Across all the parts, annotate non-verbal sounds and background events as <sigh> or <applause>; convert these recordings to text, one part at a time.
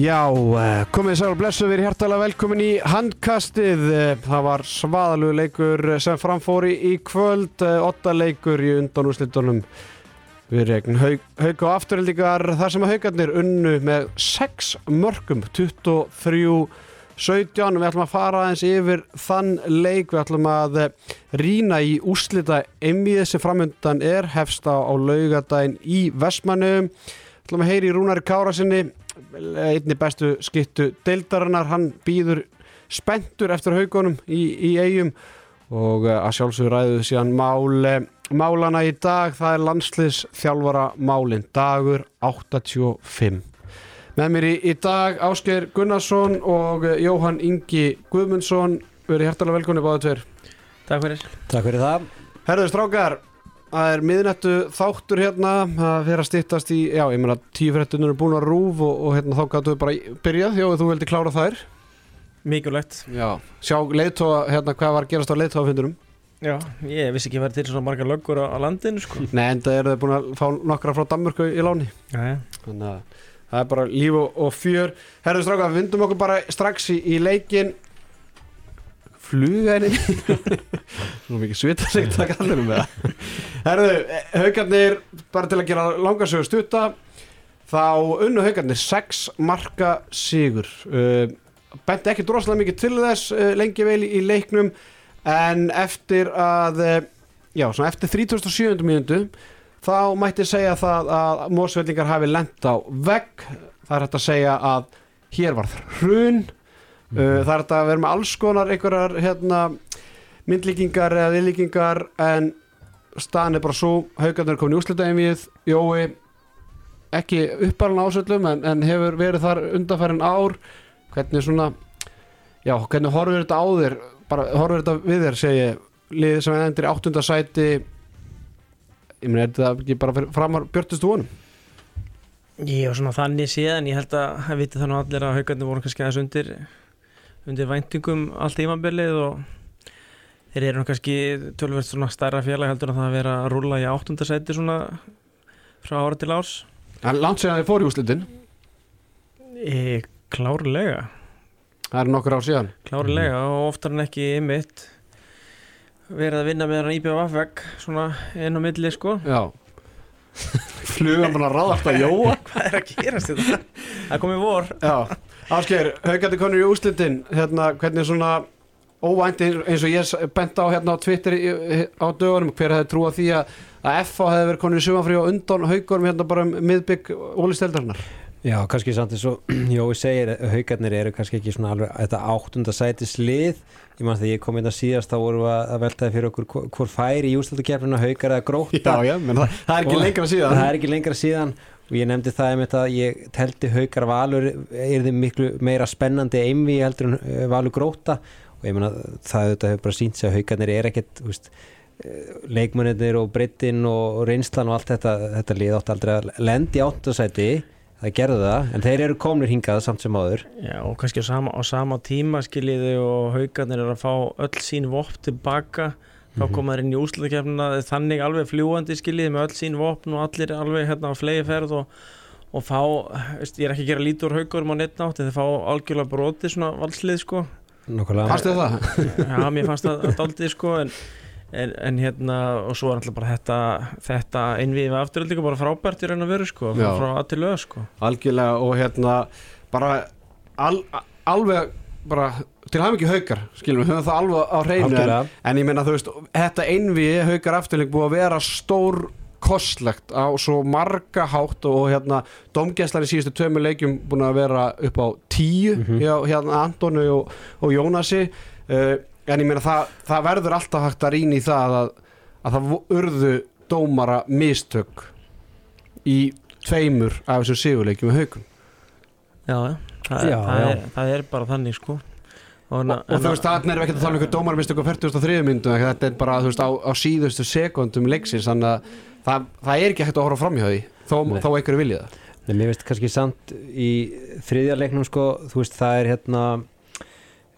Já, eh, komið sér og blessu við hjertalega velkomin í handkastið. Eh, Það var svaðalegu leikur sem framfóri í kvöld, åtta leikur í undanúslitunum við regn haug, og afturhildingar þar sem að haugarnir unnu með 6 mörgum, 23 17, við ætlum að fara aðeins yfir þann leik, við ætlum að rýna í úslita einmið sem framöndan er, hefst á, laugadaginn í Vestmannu við ætlum að heyri í Rúnari Kára sinni einni bestu skittu deildarinnar, hann býður spentur eftir haugunum í, í eigum og eh, að sjálfsögur ræðuðu síðan mál, eh, málana í dag, það er landsliðs þjálfara málin, dagur 85 með mér í, í dag Ásker Gunnarsson og eh, Jóhann Ingi Guðmundsson. Verið hjertalega velkonni báðu tver Takk fyrir. Takk fyrir það. Herðu strákar, það er miðnættu þáttur hérna, það fyrir að stýttast í já, ég meina tíu fréttunur er búin að rúf og, og hérna þá gætu við bara byrjað, já, þú veldi klára þær. Mikilvægt. Já, sjá leiðtóa, hérna, hvað var að gerast á leiðtóafundurum Já, ég vissi ekki að vera til svona margar löggur á, á landinu sko. Nei, enda eru þau búin að fá nokkra frá Danmörku í láni. Já, Þannig að það er bara líf og, og fjör. Herðu stráka, við vindum okkur bara strax í, í leikin Fluga henni <laughs> Nú mikið svitasikt að kallir um það. Herðu, haugarnir bara til að gera langarsögur stutta þá unnu haugarnir 6 marka sigur. Uh, benti ekki droslega mikið til þess uh, lengi vel í, leiknum en eftir að uh, já, svona eftir 37. mínútu þá mætti segja það að mósveldingar hafi lent á vegg. Það er hægt að segja að hér var hrun uh, það er hægt að vera með alls konar einhverjar hérna, myndlíkingar eða viðlíkingar en staðan er bara svo haugarnir komin í úslitaðin við Jói. Ekki uppalinn ásöldum en, en hefur verið þar undanfærin ár. Hvernig svona já, hvernig horfir þetta á þér? Bara horfir þetta við þér segi ég, liðið sem endur í áttundasæti ég meina, er þetta ekki bara framar björtustu vonum? ég var svona þannig síðan Ég held að það viti þannig allir að haugarnir voru kannski aðeins undir undir væntingum allt tímabilið og þeir eru kannski tölvert svona stærra félag heldur en það að vera að rúlla í áttundasæti svona frá ára til árs. En langt séðan þið fór í úslitin e, Klárlega. Það er nokkur ár síðan. Klárlega og oftar en ekki ymitt verið að vinna með hann IBF vegg svona inn á milli sko. Já. <laughs> Flugan bara ráðast að jóa. <laughs> Hvað er að gerast þetta? Það komið vor. Já, Ásker, haugandi konur í úslitin hérna, hvernig svona óvænt eins og ég bent á hérna á Twitter á dögunum, hver hefði trúið því að að FH hefði verið konur í sumanfrí og undan haugurum hérna bara um miðbygg ólisteldarinnar Já, kannski samt eins og <clears throat> Jói segir haugarnir eru kannski ekki svona alveg þetta áttundasætis lið ég mann þegar ég kom inn að síðast þá vorum við að veltaði fyrir okkur hvor- færi í úrslutakefninu haugar eða gróta já, menn það, það er ekki lengra síðan. það er ekki lengra síðan og ég nefndi það einmitt að ég teldi haugar valur er þið miklu meira spennandi einvi heldur en eh, valur gróta og ég meina það þetta hefur bara sínt sig að haugarnir er ekkert veist, eh, leikmennir og breytin og reynslan og allt þetta þetta lið átt aldrei að lendi áttasæti. Það gerðu það, en þeir eru komnir hingað samt sem áður. Já og kannski á sama, á sama tíma skiljiði og haugarnir eru að fá öll sín vopn tilbaka þá koma þeir inn í úslutakefnina þannig alveg fljúandi skiljiði með öll sín vopn og allir alveg hérna á flegi ferð og, og fá, veist, ég er ekki að gera lítur haugurum á netnátt en þeir fá algjörlega broti svona valslið sko Nákvæmlega. Fannst þið það? Já, mér fannst það daldið sko en, en, en hérna og svo er alltaf bara þetta þetta innviðið afturöldingu bara frábært í raun og veru sko frá, Já. frá að til lög sko Algjörlega og hérna bara al, alveg bara til hafum ekki haukar skilum við höfum það alveg á hreinu en, en ég meina þú veist þetta einvi haukar afturling búið að vera stór kostlegt á svo marga hátt og hérna domgæslar í síðustu tveimu leikjum búin að vera upp á tíu Mhm. hjá hérna Antoni og, og Jónasi. Uh, en ég meina það, það verður alltaf hægt að rýna í það að, að það urðu dómara mistök í tveimur af þessum sigurleikjum með haukum. Já, það, Já, það, já. Er, það er bara þannig sko og, og, og þú veist, þarna erum við ekki að tala um ykkur dómarmistök á 43 myndum, þetta er bara veist, á, á síðustu sekundum leiksins þannig að það, það er ekki hægt að horfa fram hjá því þó, þó einhverju viljið það. Nei, mér veist kannski samt í þriðja leiknum sko, þú veist það er hérna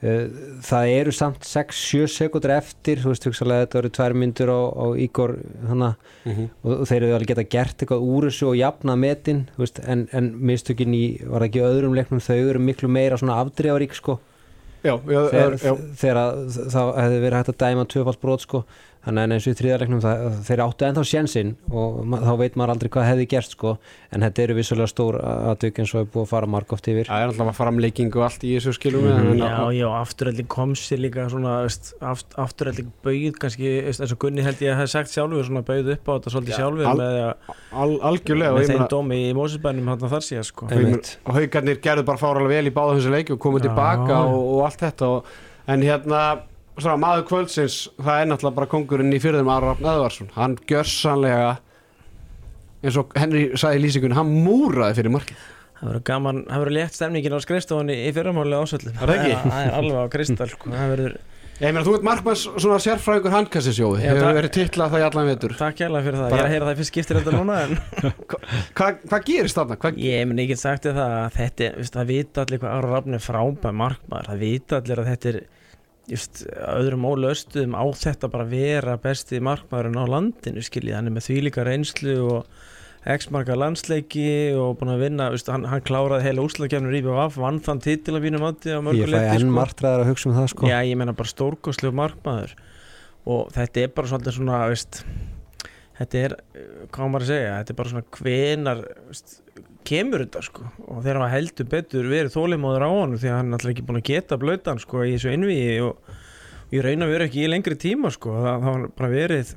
uh, það eru samt 6-7 sekundur eftir þú veist hugsalega þetta eru tvær myndur á Ígor hana, Mhm. og, og þeir eru alveg geta gert eitthvað úr þessu og jafna metin þú veist, en, en mistökin í var ekki öðrum leiknum þau eru miklu meira svona afdreifarík sko Já, já, þegar, já, þegar að, það hefði verið hægt að dæma tvöfald brot sko þannig að eins og í þriðarleiknum það, þeir áttu ennþá sjensinn og þá veit maður aldrei hvað hefði gerst sko en þetta eru vissulega stór aðdök eins og er búið að fara margóft yfir Það er alltaf framleiking og allt í þessu skilum Mhm. við Já, já, afturölding kom sér líka svona, aft, afturölding bauð kannski, eins og Gunni held ég að hef sagt sjálfur svona bauð upp á þetta svolítið Já, sjálfur al- með, Al, algjörlega og með ég þeim dómi í Mósesbænum hann þar síðan sko. og haugarnir gerðu bara fáralega vel í báða þessu leiki og komið tilbaka og, og allt þetta og, en hérna svona, maður kvöldsins, það er náttúrulega bara kongurinn í fyrðum Arrafn Eðvarsson hann gjörsanlega eins og Henry sagði í lýsingunni, hann múraði fyrir markið Það verður gaman, það verður létt stemningin á skrifstofunni í fyrramáli ásöldum Er það ekki? Það er alveg á kristall sko. verður, Ég meina, þú ert markmanns svona sérfræðingur handkassisjóði, hefur takk. verið titlað það í allan vetur Takk hérlega fyrir það, Bara- ég er að heyra það fyrst skiptir þetta núna en <laughs> Hvað hva gerist þarna? Hva, ég meni ekki sagt þér það að þetta, veist, það vita allir hvað Ára Rafn er frábæð markmaður, það vita allir að þetta er just, öðrum ólöstuðum á þetta bara vera besti markmaðurinn á landinu skiljið, hann er með þvílíka reynslu og x-marka landsleiki og búin að vinna, veist, hann, hann kláraði heila úrslagkefnur í BVF, vann þann titil að mínum átti á ég mörgu fæ enn sko. martraðar að hugsa um það sko. Já, ég meina bara stórkostlegu markmaður. Og þetta er bara svolítið svona veist, þetta er uh, hvað maður að segja, þetta er bara svona hvenar veist, kemur þetta sko. Og þegar hann heldur betur verið þólimóður á hann því að hann er alltaf ekki búin að geta blötan sko í þessu innvíi og, ég reyna að vera ekki í lengri tíma sko. Það, var bara verið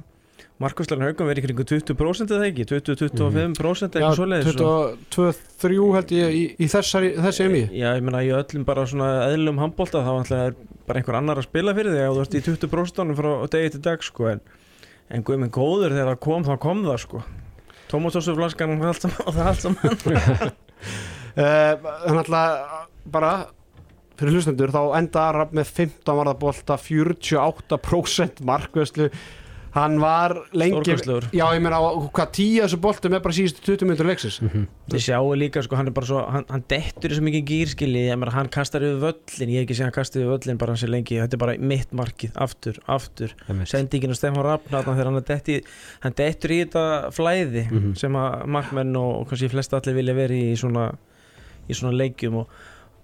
markværslan haugum verið kringu 20% eða ekki? 20-25% já, eitthvað svoleiðis og- 22-3 held ég í, í þessari, þessi emi Já, ég meina í öllum bara svona eðlum handbólta þá er bara einhver annar að spila fyrir þig og þú ert í 20% frá degi til dag sko. En, en góður þegar það kom þá kom það sko Tómasósu flaskan og það allt saman Þannig <laughs> að bara fyrir hlustendur þá enda Arab með 15 varða bolta 48% markvæslu hann var lengi já ég meina á hvað tíu þessu boltum er bara síðustu 20 minnur leiksis Þið sjáu líka sko hann er bara svo hann, hann dettur í svo mikið gýrskili ég meina hann kastar yfir völlin ég hef ekki séð hann kastar yfir völlin bara hans er lengi. Þetta er bara mitt markið. Aftur, aftur. Einmitt. sendingin á Stefán Rafn þegar hann, detti, hann dettur í þetta flæði Mhm. sem að markmenn og, og kannski flest allir vilja vera í svona, í svona leikjum og,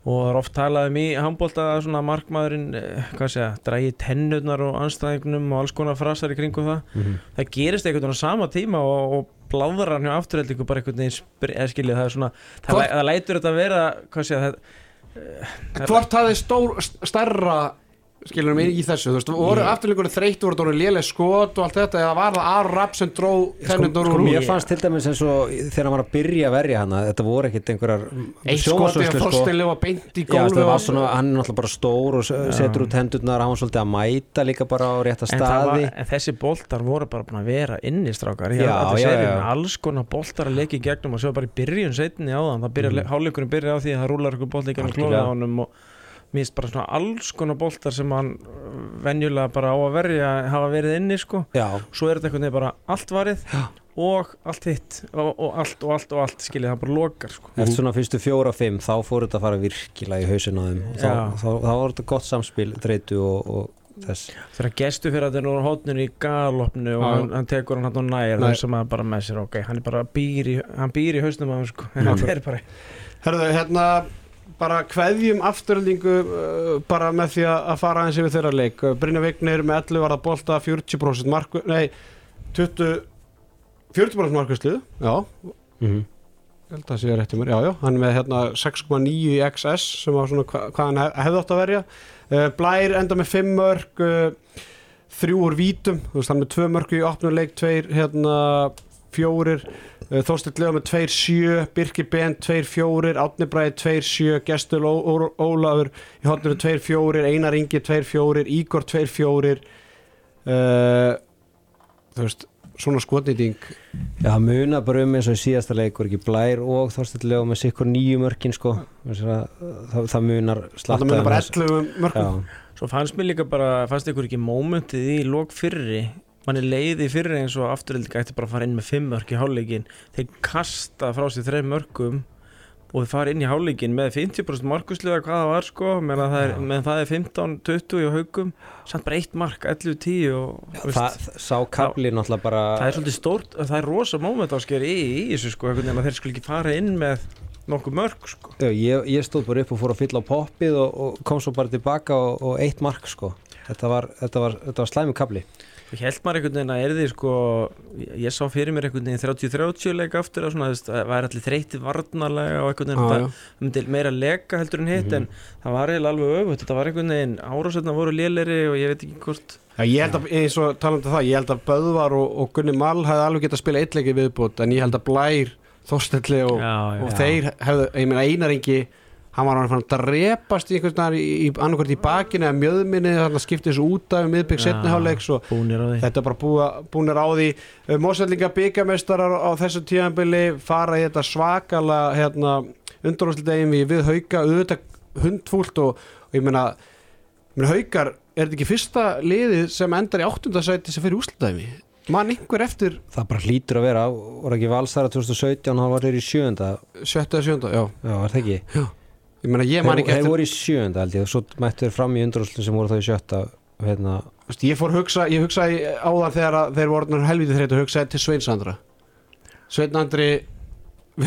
og það er oft talað um í handbólta að svona markmaðurinn eh, hvað segja, drægi tennurnar og anstæðingnum og alls konar frasar í kringum það Mhm. það gerist einhvern veginn á sama tíma og, og bláðar hann hjá afturheldingu bara einhvern veginn skilja það er svona það, það lætur þetta vera hvað segja það Það- hvort stór, stærra skilur mig í þessu, þú veist, voru afturleikur þreytt, voru það léleg skot og allt þetta eða var það Arab sem dró tennundur sko, úr? mér Ég- fannst til dæmis eins og þegar hann var að byrja að verja hana þetta voru ekkit einhverjar eitt skoti að sjónvarpsveislur, sko. Þorstein var beint í var og- svona, hann er náttúrulega bara stór og setur út hendurnar, hann var svolítið að mæta líka bara á rétta En, staði. en þessi boltar voru bara búin að vera inni strákar Já, já, já, já. alls konar boltar að leika í gegnum og svo bara í byrjun setni á þann það byrja, að það og finnst bara svona alls konar boltar sem hann uh, venjulega bara á að verja hafa verið inni sko. Já, svo er þetta einhvern veginn bara allt varið Já. og allt hitt og, og allt og allt og allt skiljið það bara lokar sko. Eftir svona fyrstu fjóra og fimm þá fór þetta að fara virkilega í hausin á þeim. Og þá, þá, þá var þetta gott samspil þreytu og, og þess. Þegar gestu fyrir að þetta er nú hótnun í galopnu og hann, hann tekur hann hann nær Nær. það sem að bara með sér ok, hann er bara býr í, hann býr í hausnum á <laughs> hann sko. Mhm. það er bara Herðu, hérna bara kveðjum afturöldingu uh, bara með því að fara aðeins yfir þeirra leik. Uh, Brynja Vignir með 11 var að bolta 40% marku, nei 20 40% markvæslu, já. Mm ég held að það sé rétt í mér, já já hann með hérna 6,9 í XS sem var svona hva, hvað hann hef, hefði átt að verja. Uh, Blær enda með 5 mörg uh, þrjú úr vítum þú veist hann með 2 mörg í opnuleik 2 hérna fjórir Þorstill Lefa með 2-7 Birkir Ben 2-4 Átni Bræði 2-7 Gestur Ó- Ó- Ólafur í hotnuru 2-4 Einar Ingi 2-4 Ígor 2-4 uh, þú veist svona skotnýting. Já, það muna bara um eins og í síðasta leikur ekki Blær og Þorstillegu með sikkur nýju mörkin sko. Þess að, það, það munar slatta með um bara þess. 11 mörgum Já, Svo fannst mér líka bara, fannst ykkur ekki mómentið í lók fyrri mann er leiði fyrri eins og afturöldinga ætti bara að fara inn með fimm mörk í hálfleikin þeir kasta frá sér þreim mörkum og þið fara inn í hálfleikin með 50% markusliða hvað það var sko. Meðan það meðan það er 15-20 í haugum samt bara eitt mark, 11-10 og Já, veist, það, sá kapli náttúrulega bara það er svolítið stórt, það er rosa móment ásker í, í þessu sko, þeir skulle ekki fara inn með nokkuð mörg sko. Ég, ég stóð bara upp og fór að fylla á poppið og, og kom svo bara tilbaka og, og eitt mark sko. Þetta var, þetta var, þetta var slæmi kapli Ég held maður einhvern veginn að er því sko ég, sá fyrir mér einhvern veginn 30-30 leik aftur og veist, það var allir þreytið varnarlega og einhvern veginn þetta já. myndi meira leka heldur en hitt Mhm. en það var eiginlega alveg öfut, þetta var einhvern veginn árásöfna voru léleri og ég veit ekki hvort Já, ég held að, eins og talandi um það, ég held að Böðvar og, og Gunni Mall hefði alveg getað að spila eitleiki viðbútt en ég held að Blær, Þorstelli og, já, og Já. þeir hefðu, ég meina Einaringi hann var hann fann að drepast í einhvern veginn í, í annarkvort í bakinu eða mjöðminni þannig að skipti þessu út af miðbygg Já. setniháleiks og þetta er bara búa, búinir á því. Mósvellinga byggamestarar á þessu tíðanbili fara í þetta svakala hérna, undanúrslutegin við, við hauka auðvitað hundfúlt og, og ég meina, ég meina haukar er þetta ekki fyrsta liðið sem endar í áttundasæti sem fyrir úrslutaðimi mann einhver eftir það bara hlýtur að vera, voru ekki valsara 2017 og hann var þeir í sjönda sjötta eða sjönda, já, já, var það ekki ég meina ég man þeir, ekki þeir eftir voru í sjönda held ég og svo mættu þeir fram í undrúslu sem voru þá í sjötta hérna, Vist, ég fór hugsa, ég hugsaði áðan þegar að þeir voru orðnir helvítið þreytt og hugsaði til Sveinsandra Sveinsandri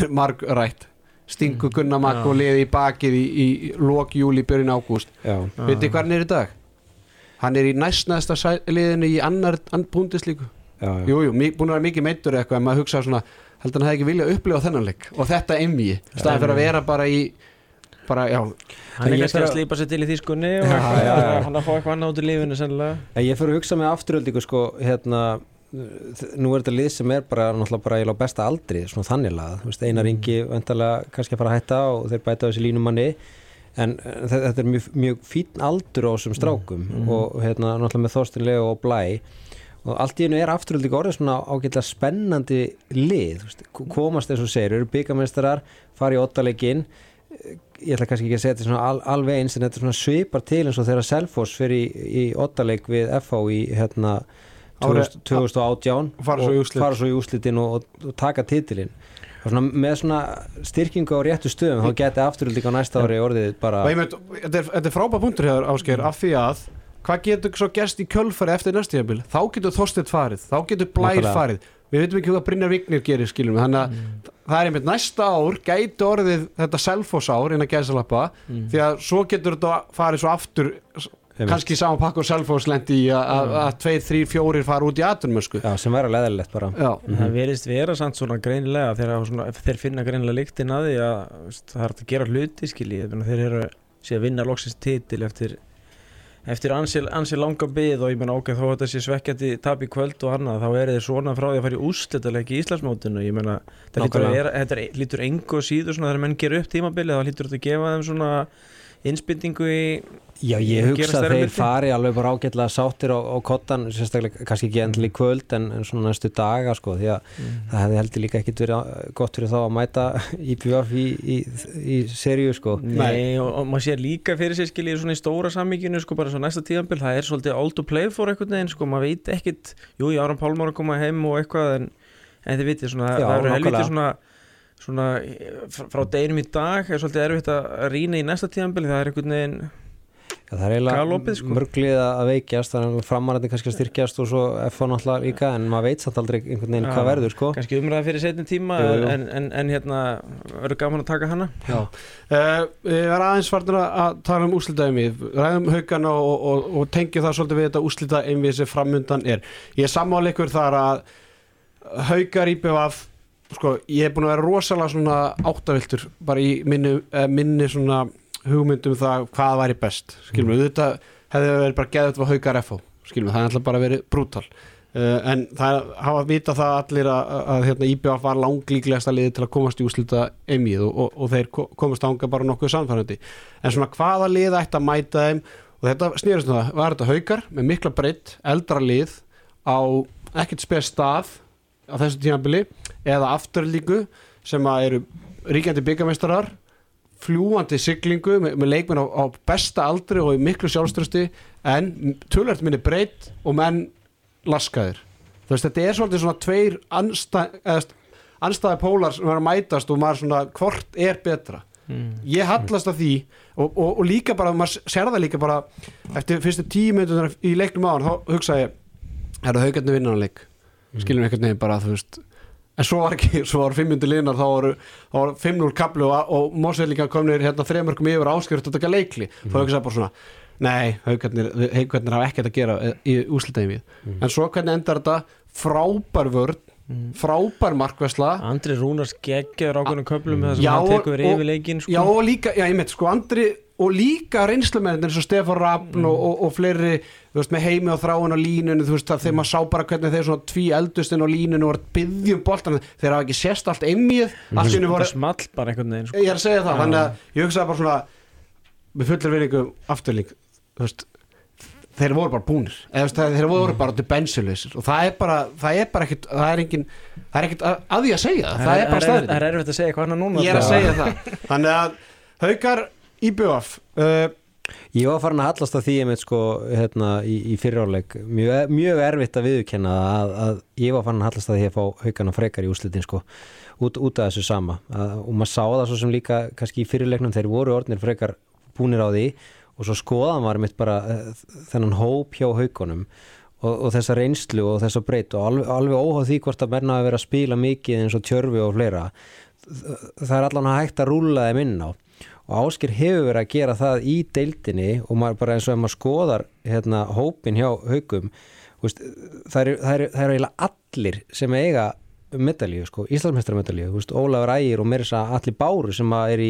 marg rætt stingu Magg Já. og liði í bakið í, í lok júli, byrjun ágúst. Veitir hvað hann er í dag? hann er í næstnæsta sæ- liðinu í annar búndislíku jújú, jú, búin að vera mikið meittur eitthvað en maður hugsaði svona, held að hann hefði ekki viljað upplifa þennan leik og þetta emmi, staðan fyrir að vera bara í bara, já, hann er Ég kannski að slípa sér til í þýskunni og Já, já, já. hann að fá eitthvað annað út í lífinu sennilega. En ég fyrir að hugsa með afturöldingu sko, hérna, nú er þetta lið sem er bara náttúrulega bara eiginlega á besta aldri svona þannig lað, þú veist, Mm. Einar Ingi vendarlega kannski að fara að hætta og þeir bæta á þessi línumanni en eh, þe- þetta er mjög, mjög fín aldur á þessum strákum Mm. og hérna náttúrulega með Þorstin Leo og Blæ. Og allt í einu er afturöldingu orðið svona ágætlega spennandi lið, þú veist, k- komast eins og segir, eru ottalegin ég ætla kannski ekki að segja þetta al, alveg eins en þetta svona svipar til eins og þegar Selfoss fyrir í, ottaleg við FH í hérna Ári- 2000, 2018 Og fara svo í úslitin og, og, og taka titilin og svona með svona styrkingu á réttu stöðum þá geti afturölding á næsta ári orðið bara veit, þetta er, er frábæð punktur hér ásker af því að hvað getur svo gerst í kjölfari eftir næstíðabil þá getur Þorstedt farið, þá getur Blær farið við veitum ekki hvað Brynjar Vignir gerir skiljum þannig að það er einmitt næsta ár gæti orðið þetta selfos ár innan gæðsalappa því að svo getur þetta farið svo aftur Einmitt. kannski saman pakk og selfos lendi í að- að að tveir, þrýr, fjórir fara út í atunmösku já, sem væri alveg eðlilegt bara. Já, En það verist vera samt svona greinilega þegar þeir finna greinilega líktinn að því að það er að gera hluti skilji. Þeir eru sé að vinna loksins titil eftir, eftir ansi, langa byð og ég menna ok, þó að þetta sé svekkjandi tap í kvöld og annað þá er þeir svona frá því að fara í úrslitaðleiki í Íslandsmótinu. Ég menna þetta lítur, er- lítur engu síður svona þegar menn gera upp tímabilið þá lítur þetta að gefa þeim svona innspyndingu í Já, ég hugsa að þeir fari alveg bara ágætlega sáttir á, á kottan, sérstaklega kannski ekki endil í kvöld en, en svona næstu daga sko, því að það hefði heldur líka ekkit verið gott fyrir þá að mæta <laughs> IPVF í, í, í seríu sko. Nei, og, og maður sér líka fyrir sér skiljið svona í stóra sammíkinu sko, bara svo næsta tíðanbíl, það er svolítið all to play for einhvern veginn, sko, maður veit ekkit jú, ég áram Pálmar að koma heim og eitthvað en, en þið vitið, svona, Já, það eru helviti svona svona eh, frá deginum í dag er svolítið erfitt að rýna í næsta tíðanbíl það er einhvern veginn Já, það er eiginlega sko. mörglið að veikjast þannig að framarandi kannski að styrkjast og svo F1 náttúrulega líka en maður veit samt aldrei einhvern veginn Já. hvað verður sko. kannski umræða fyrir setni tíma Jú, jú. En, en, en hérna verður gaman að taka hana já. Uh, við erum aðeins farnir að- tala um úslitaðimi ræðum haugana og, og, og tengjum það svolítið við þetta úslitaðimi sem framundan er ég er sammála ykkur þar að haugar IPVF sko, ég er búin að vera rosalega svona áttaviltur bara í minni, eh, minni svona hugmyndum það hvað væri best skilum við, þetta hefði verið bara geðið að haugar FH, skilum við, það er alltaf bara verið brútal. Uh, en það hafa að vita það allir að, að, að hérna, IBF var langlíklegasta liði til að komast í úslita emið og, og, og þeir ko- komast ánga bara nokkuð samfærandi en svona hvaða lið ætti að mæta þeim? Og þetta snýrist um það, var þetta haugar með mikla breytt, eldra lið á ekkert spes stað á þessu tímabili eða afturlíku sem að eru ríkjandi byggameistarar fljúandi siglingu með, með leikmenn á, á besta aldri og í miklu sjálfströsti en tölvært minni breytt og menn laskaðir. Þú veist þetta er svolítið svona tveir anstæði pólar sem er að mætast og maður svona hvort er betra? Mm. ég hallast að því og, og, og líka bara, maður sér það líka bara eftir fyrstu tíu minntunar í leiknum á hann þá hugsa ég, er það haugarnir vinnanleik skilum einhvern veginn bara, þú veist en svo var ekki, svo var 5 minntur linar þá þá voru 5-0 kaplu og, og Mósveig líka komnir hérna þremörkum yfir áskjörð að taka leikli, þá hugsa ég bara svona nei, haugarnir, hafa ekkert að gera í úslitaði við en svo hvernig endar þetta? Frábær vörn frábær markvæsla Andri Rúnars geggjaður ákveðnum köflum með það sem Já, hann tekur yfir leikin sko. Já og líka, já ég meit sko Andri og líka reynslumennir eins og Stefán Raffn og, og, og fleiri veist með heimi og þráin línunni þú veist að þegar maður sá bara hvernig þeir svona tví eldustinn á línunni og var að byggjum boltan þeir hafa ekki sést allt einmið henni voru, small bara einhvern veginn sko. ég er að segja það Já. þannig að ég hugsaði bara svona með fullir vinningu afturlík þeir voru bara búnir eða þú veist, þeir voru bara til bensilausir og það er bara, það er bara ekkit það er engin, það er ekkit að, að því að segja það, það er bara staðrið það er erfitt að segja hvað hann er núna ég er að sko. segja það þannig að haukar í BF uh, Ég var farin að hallast að því einmitt sko hérna í, í fyriráleik mjög, mjög erfitt að viðurkenna að, að ég var farin að hallast að því að fá haugana frekar í úslitin sko út, út af þessu sama. Að, og maður sá það svo sem líka kannski í fyrirleiknum þeir voru orðnir frekar búnir á því og svo skoðan var mitt bara uh, þennan hóp hjá haugunum og, og þessa reynslu og þessa breyt og alveg, alveg óháð því hvort að menna að vera að spila mikið eins og tjörfi og fleira það er allan að hægt að rúla þeim inn á og Áskir hefur verið að gera það í deildinni og maður bara eins og ef maður skoðar hérna, hópin hjá haugum það eru er, er, er eiginlega allir sem eiga medalíu, sko, Íslandsmeistarmedalíu Ólafur Ægir og meira þess að allir báru sem er í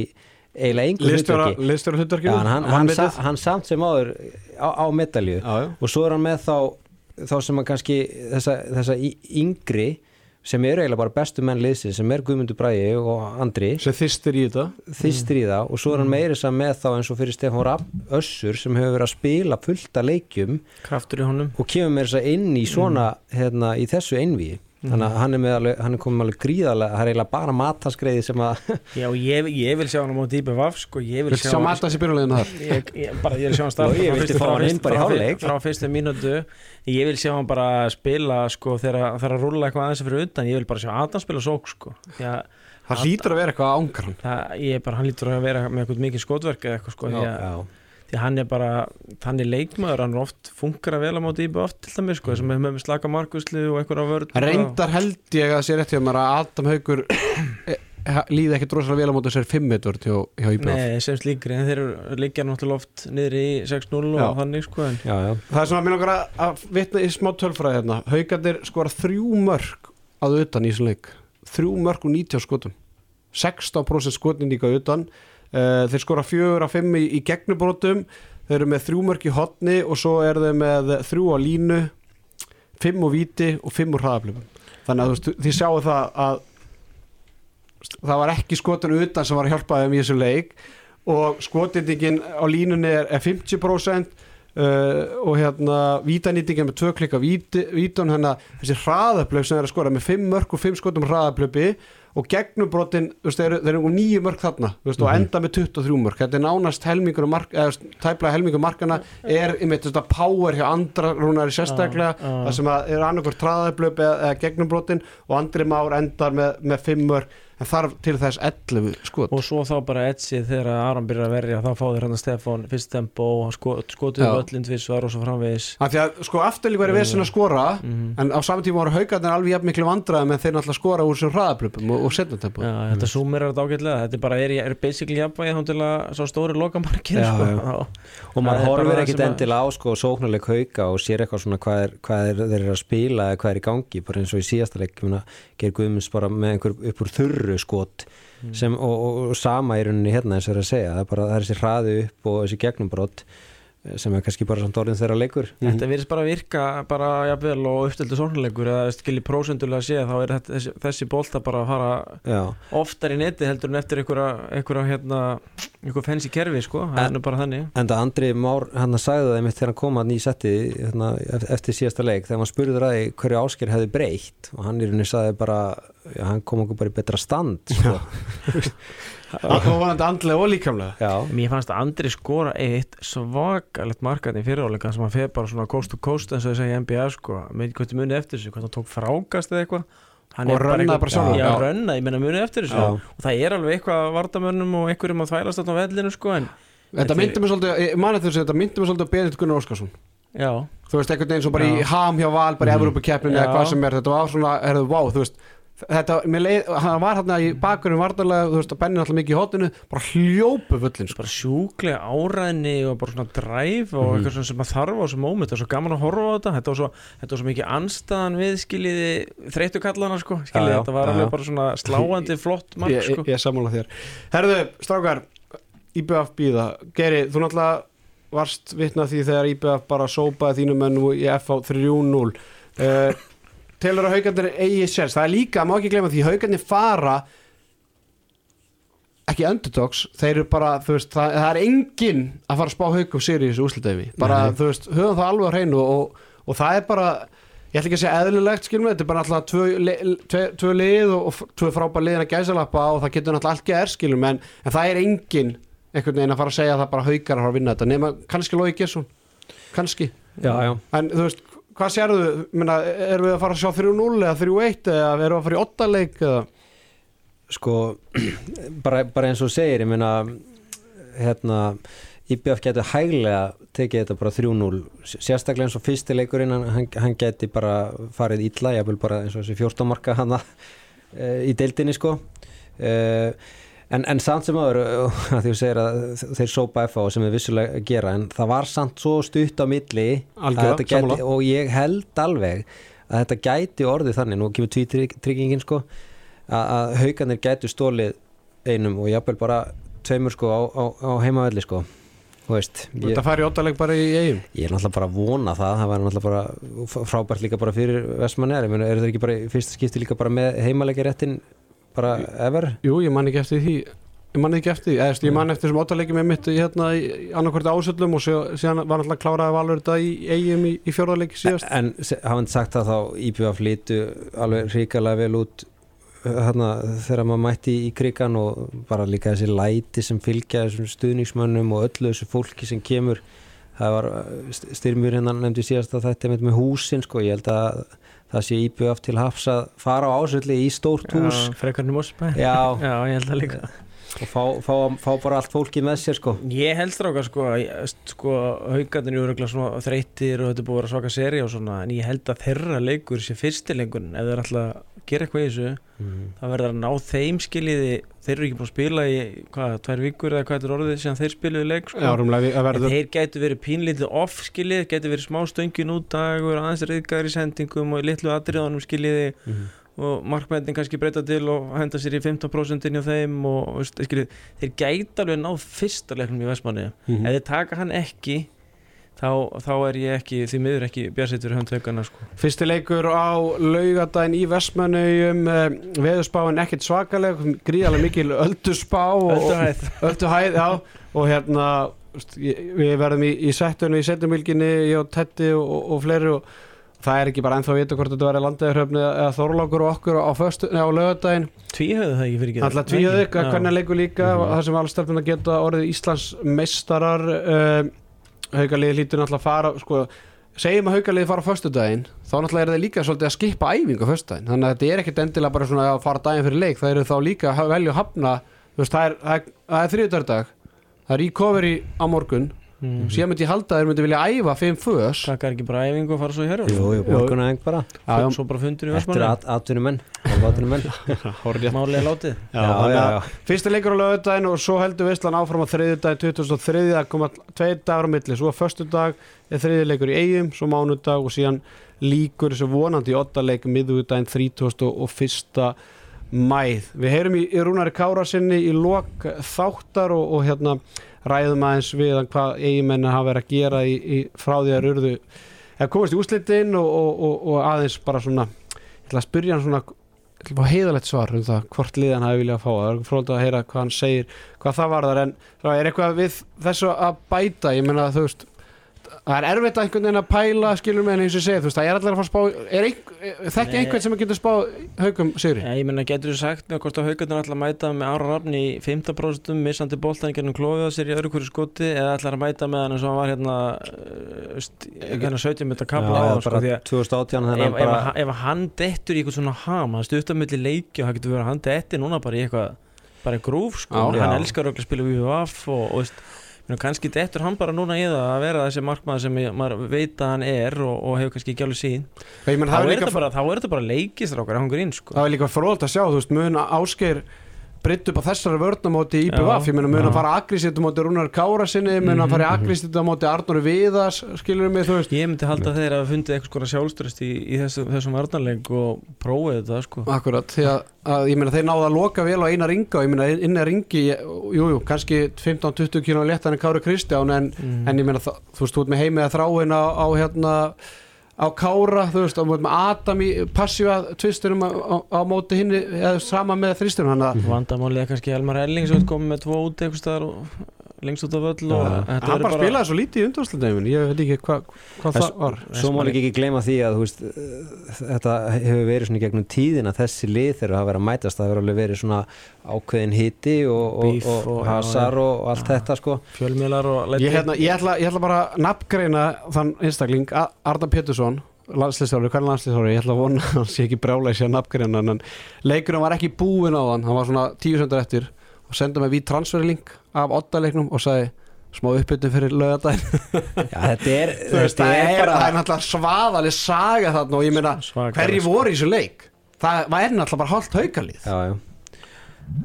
eiginlega hlutverki. liðstjóra Já, hlutverkinu en hann, hann, sa, hann samt sem áður á, á medalíu. Og svo er hann með þá, þá sem að kannski þessa, þessa yngri sem eru eiginlega bara bestu menn liðsins sem er Guðmundur Bræði og Andri. Sem þýstir í þetta. Þýstir í það og svo er hann meiri sem með þá eins og fyrir Stefán Rapp Össur sem hefur verið að spila fullt af leikjum kraftur í honum. og kemur meira þess að inn í svona hérna í þessu einvíi þannig að hann er, með alveg, hann er komið alveg gríðarlega það er eiginlega bara mataskreiði sem að <laughs> já ég, ég vil sjá hann á móti í BVF sko. ég vil Viltu sjá Matas í byrjuleginu þar? <laughs> ég, ég, bara ég vil sjá hann starta Og ég frá fá frá hann inn fyrstu- bara í frá frá fyrstu mínútu ég vil sjá hann bara spila sko, þegar þegar að rúlla eitthvað aðeins fyrir utan ég vil bara sjá Adam spila sók sko. því að Það hlýtur að vera eitthvað ángar hann það, ég er bara, hann lítur að vera með eitthvað mikið skotverk eða eitthvað sko, að, já, því að hann er bara hann er leikmaður, hann er oft funkar að vel á móti í BVF til dæmis, sko, sem er með slaka markuslu og eitthvað vörð Reyndar held ég að sé rétt hjá mér að Adam Haugur eh, líði ekki drosalega vel á móti 5 metur hjá, hjá IBF Nei, sem slíkri, en þeir líka náttúrulega oft niður í 6-0 og Já. þannig sko en já, já, Það er svona að mér langar að, að vitna í smá tölfræði hérna. Haugarnir skora þrjú mörg að utan í þessum leik. Þrjú mörg og 90 skotum. 16% skotin líka utan uh, þeir skora fjögur af fimm í, í gegnubrótum þeir eru með þrjú mörg í hotni og svo eru þeir með þrjú á línu fimm og víti og fimm úr hraðaflöfum þannig að þú veist, þið sjáu það að það var ekki skotin utan sem var að hjálpa þeim í þessu leik og skotindingin á línunni er, er 50% Uh, og hérna vítanýtingin með tvö klikka vítun hérna þessi hraðaplöf sem er að skora með 5 mörg og 5 skotum hraðaplöfi og gegnubrotin, þeir eru- nýju mörg þarna, veist, og enda með 23 mörg þetta er nánast helmingur mark, eða tæplega helmingur markana er einmitt þetta power hjá andra rúnari sérstaklega Já, já. það sem að er annarkur hraðaplöf eða, eða gegnubrotin og andri már endar með, með 5 mörg en þarf til þess 11 skot og svo þá bara Etsi þegar Aron byrjar að verja þá fá þeir hann að Stefán fyrst tempo og skot, skotið Já. öllin tvissvar og svo framvegis af því að sko afturlík væri vesen að skora Mhm. en á saman tíma voru haugarnir alveg jafn miklu vandræðum en þeir náttúrulega skora úr sem hraðaplöpum og, og setnatempo Já, þetta súmir er þetta ágætlega þetta er bara, er, er basically jafnvægi þá til að svo stóri lokamarkið Já, sko. já. Og maður er horfir ekkit að- endilega á sko sóknarleik hauka og sér eitthvað svona hvað, er, hvað er, þeir eru að spila þurru skot sem, og, og, sama í rauninni hérna eins og er að segja það er bara það þessi hraði upp og þessi gegnumbrott eh, sem er kannski bara samt orðin þeirra leikur. Þetta virðist bara virka bara jafnvel og uppstildu sóknarleikur eða skilji prósendulega sé þá er þetta, þessi, þessi bolta bara að fara já, oftar í neti heldur en eftir einhverja, hérna, einhver fensi kerfi sko, það er nú bara þannig. En það Andri Már hann sagði það einmitt þegar hann kom að ný setti hérna, eft- eftir síðasta leik þegar maður spurði ræði hverju ásker hefði breytt og hann í rauninni sagði bara já, hann kom okkur bara í betra stand sko. <laughs> og vonandi andlega og líkamlega. Já, Mér fannst að Andri skora eitt svakalegt markaðin í fyriráleika sem hann feð bara svona coast to coast eins og þess að í NBA sko, með þið munið eftir þessu, hvað hann tók frákast eða eitthvað. Hann Og er bara rönnaði bara sjálfur. Já, Já. rönna, ég meina munið eftir þessu. Já. og það er alveg eitthvað vardamönnum og einhverjum að þvælast á vellinu sko en Þetta myndi mig svolítið, ég að Benedikt Gunnar Óskarsson. Já, Þú veist, einhvern veginn svo bara í ham hjá Val bara í Mhm. Evrópukeppninu eða hvað sem er Þetta var svona, herðu, vá, þú veist Þetta, leið, hann var hérna í bakurinn vartarlega, þú veist, að Benni alltaf mikið í hotinu bara hljópu fullin, sko. Bara sjúklega áræðni og bara svona dræf og Mhm. eitthvað svona sem að þarf á þessu móment er svo gaman að horfa á þetta. Þetta var svo, þetta var svo mikið anstaðan við skiljiði þreyttu kallana sko. Skiljiði, Já, já, þetta var alveg bara svona sláandi <laughs> flott mark Ég, sko. ég, ég sammála þér. Herðu, strákar, IBF býða Geri, þú náttúrulega varst vitna því þegar IBF bara sópaði þínu menn í FH 3-0 uh, Telur að haugarnir eigi sérs Það er líka, má ekki gleyma því, haugarnir fara ekki underdogs, þeir eru bara veist, það, það er enginn að fara að spá haugum sér í þessu úslitaði bara, Nei. þú veist, höfum það alveg á hreinu og, og það er bara, ég ætla ekki að segja eðlilegt, skilum við, þetta er bara alltaf tvö, li- tvö, tvö lið og, og tvö frábær liðin að gæsalappa og það getur náttúrulega allt gerð, skilum en, en það er enginn einhvern veginn að fara að segja að það bara haugar að fara að vinna þetta, nema kannski Lói Gesson kannski, já, já. en þú veist hvað sérðu, erum við að fara að sjá 3-0 eða 3-1 eða erum við að fara í 8 leik eða? Sko <clears throat> bara, bara eins og segir ég meina hérna IBF getur hæglega tekið þetta bara 3-0 sérstaklega eins og fyrsti leikurinn hann, hann, hann geti bara farið illa ég vil bara eins og þessi 14 marka hana <laughs> e, í deildinni sko. E, en, en samt sem aður að <laughs> því þú segir að þeir sópa FA sem við vissulega gera en það var samt svo stutt á milli að þetta gæti, og ég held alveg að þetta gæti orðið þannig, nú kemur tvítryggingin sko að, að haugarnir gætu stólið einum og jafnvel bara tveimur sko á, á, á heimavelli sko. Veist, ég, þetta fari í 8 leik bara í eigum ég er náttúrulega bara að vona það það var náttúrulega bara frábært líka bara fyrir meina, eru þeir ekki bara fyrsta skipti líka bara með heimalegja réttin bara ever? Jú, ég man ekki eftir því. Ég man ekki eftir því, eða ég man eftir þessum óttalegjum ég mitt hérna í annarkvort ásöldum og síðan var náttúrulega kláraði valur þetta í eigum í, í fjórðarleiki síðast. En se- hafandi sagt það þá IBF lítu alveg hrikalega vel út hérna, þegar maður mætti í krigan og bara líka þessi læti sem fylgja þessum stuðningsmönnum og öllu þessu fólki sem kemur. Það var styrmur hérna nefndi síðast að þetta með húsin sko, ég held að það sé IBF til hafs að fara á ásöldi í stórt hús. frekarnir Mósbæ já, já, ég held það líka. Og fá, fá, fá bara allt fólki með sér sko. Ég held stráka sko, sko haugarnir eru örugglega svona þreyttir og þetta er búið að vera svaka seri og svona en ég held að þeirra leikur sé fyrsti leikurinn ef þeir ætla að gera eitthvað í þessu mm. það verður að ná þeim skiljiði þeir eru ekki búin að spila í hvað, tvær vikur eða hvað er orðið síðan þeir spiluðu leik sko. Verður þeir gætu verið pínlítið off skiljiði, gætu verið smá stöngin út dagur, aðeins reyðgar í sendingum og í litlu atriðanum skiljiði Mm. og markmændin kannski breyta til og henda sér í 15% inn hjá þeim og og skiljiði, þeir gætu alveg náð fyrsta leiknum í Vestmanni Mhm. ef þeir taka hann ekki þá, þá er ég ekki, því miður ekki björnsett fyrir höndveikana sko. Fyrsti leikur á laugadaginn í Vestmannauðum veðurspáin ekkert svakaleg gríðarlega mikil öldurspá og, Ölduhæð. <laughs> ölduhæð, já og hérna við verðum í, í settunni í setjumilginni ég og Tetti og, og, fleiri og það er ekki bara ennþá að vita hvort þetta verður landeðurhöfni eða þorlákur og okkur á, á laugadaginn Tvíhauðu það ekki fyrir ekki Alltaf tvíhauðu, hvernig leikur líka Mhm. það sem allstelpuna geta orðið Íslands meistarar uh, haugaliði hlýtur náttúrulega að fara sko, segjum að haugaliði fara á föstudaginn þá náttúrulega er það líka svolítið að skipa æfingu á föstudaginn, þannig að þetta er ekkert endilega bara svona að fara daginn fyrir leik, það eru þá líka að velja að hafna, þú veist, það er, er, er þriðdardag, það er recovery á morgun, mm. síðan myndi ég halda að þeir myndi vilja æfa fimm fös. Takkar ekki bara æfingu og fara svo í herjum Jú, jú, borguna eng bara. Já, svo bara fundur í Þetta er Vestmanni at, atvinnumenn <laughs> er látið. Já, þannig að Fyrsti leikur á lögudaginn og svo heldur Veistlan áfram á þriðjudaginn 2003 að koma tveir dagar á milli. Svo að föstudag er þriðji leikur í eigum svo mánudag og síðan líkur þessu vonandi í otta leik miðugudaginn 31. mæð Við heyrum í, í Rúnari Kára sinni í lok þáttar og, og hérna ræðum aðeins við hvað eigimenni hafa verið að gera í, í frá því að urðu eða komast í úslitin og, og, og, aðeins bara svona ég ætla að spyrja hann svona að heiðalegt svar um það hvort liðan hafi viljað að fá. Það er fróðið að heyra hvað hann segir hvað það var þar en það er eitthvað við þessu að bæta ég meina þú veist það er erfitt að einhvern veginn að pæla skilur með eins og segi, þú veist, það er allir að fara að spá er einhver, þekki einhvern sem getur spá haugum sigri Já, ég menna, getur þú sagt með hvort að haugarnir ætla að mæta með Ára Rafn í 15% missandi boltan í gennum klófið á sér í öðru hverju skoti eða ætla að mæta með hann eins og hann var hérna, uh, hérna 17 minnta kapla á Já, hann, sko, að 2018 þannig ef, að ef, bara ef, ef hann dettur í eitthvað svona ham hann stutt á milli leiki og það getur verið að hann detti núna bara í eitthvað bara í grúf sko, Já. hann Já. elskar öll að spila við vaff og, og menn, kannski dettur hann bara núna í það að vera þessi markmaður sem maður veit að hann er og, og hefur kannski ekki alveg menn þá er þetta bara, bara leikist rákar hann grín sko. Það er líka fróðalt að sjá, þú veist, mun áskeir britt upp á þessari vörnamóti í Já, ég meina mun að fara aggressíft á móti Rúnar Kára sinni, mun að fara Mhm, aggressíft á móti Arnóri Viðas, skilur mig, þú veist. Ég myndi halda að þeir hafa fundið eitthvað skora sjálfströst í, í þessu, þessum varnarleik og prófið þetta sko. Akkurat, því að, að ég meina þeir náðu að loka vel á eina ringa og ég meina eina ringi, jújú, jú, kannski 15-20 km léttan en Kári Kristján en, Mm. en ég meina þú veist, þú ert með heimið að þráin á, á hérna á Kára, þú veist, ert með Adam í passífa tvisturum á, á, á móti hinni, eða sama með þrýsturum hann að Vandamálið er kannski Elmar Elling sem komið með tvo út eitthvað og lengst út af völl og Já. þetta hann bara spilaði svo lítið í undanslundæfin ég veit ekki hva, hvað En það var. Svo má líka ekki gleyma því að þú veist, þetta hefur verið svona í gegnum tíðin að þessi lið þeirra hafa verið að mætast það hefur alveg verið svona ákveðin hiti og, og, og, og- hasar og, og allt þetta sko. Fjölmiðlar og ég, hérna, ég, ætla, ég ætla bara að nafngreina þann einstakling, Arda Pétursson landslýstjóri, hvernig landslýstjóri ég ætla að vona að hann sé ekki brjála í að nafngreina en leikurinn var ekki búinn á hann. Hann var svona tíu söndur eftir og senda mig við transferlink af oddaleiknum og sagði smá uppbytun fyrir lögadaginn <laughs> Já, þetta er, þú veist, það er, bara það er náttúrulega svaðaleg saga þarna og ég meina, sko. voru í þessu leik? Það var náttúrulega bara hálft haukalið. Já, já.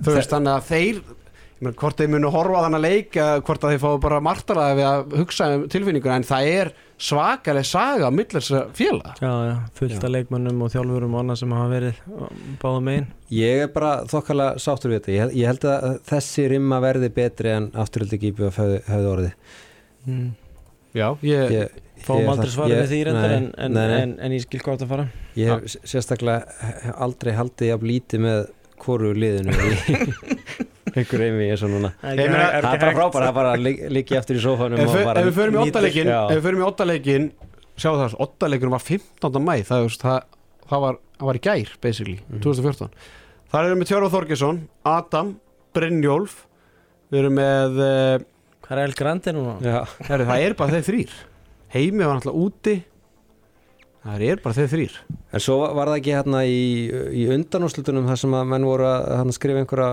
Þú veist þannig að þeir ég meina, hvort þeir munu horfa á þannig að leik eða hvort að þeir fá bara martaraði við að hugsa um tilfinninguna en það er svakaleg saga á að Já, já, fullt af leikmönnum og þjálfurum og annað sem hafa verið báða megin. Ég er bara þokkalega sáttur við þetta. Ég, ég held að þessi rimma verði betri en afturhaldi gípi og hefði, hefði orðið. Mm. já, ég, ég, Fáum ég- aldrei svarið við því reyndar nei, en, en, nei, nei. En, en ég skil hvað þetta fara. Ég hef sérstaklega aldrei haldið jafn lítið með hvoru liðinu <laughs> einhver einvi eins og núna Ég meina, Það er bara frábært að bara ligg- liggja eftir í sófanum ef, við förum í Já. ef við förum í ottaleikin sjá það, ottaleikin var 15. mæ það, það, það, var, það var í gær basically, Mhm. 2014 þar erum við Tjörfa Þorgesson, Adam Brynjólf við erum með uh, Hvað er El Grandi núna? Já. Það er bara þeir þrýr Heimi var náttúrulega úti Það er bara þeir þrýr En svo var það ekki hérna í, í undanúslutunum þar sem að menn voru að hérna, skrifa einhverja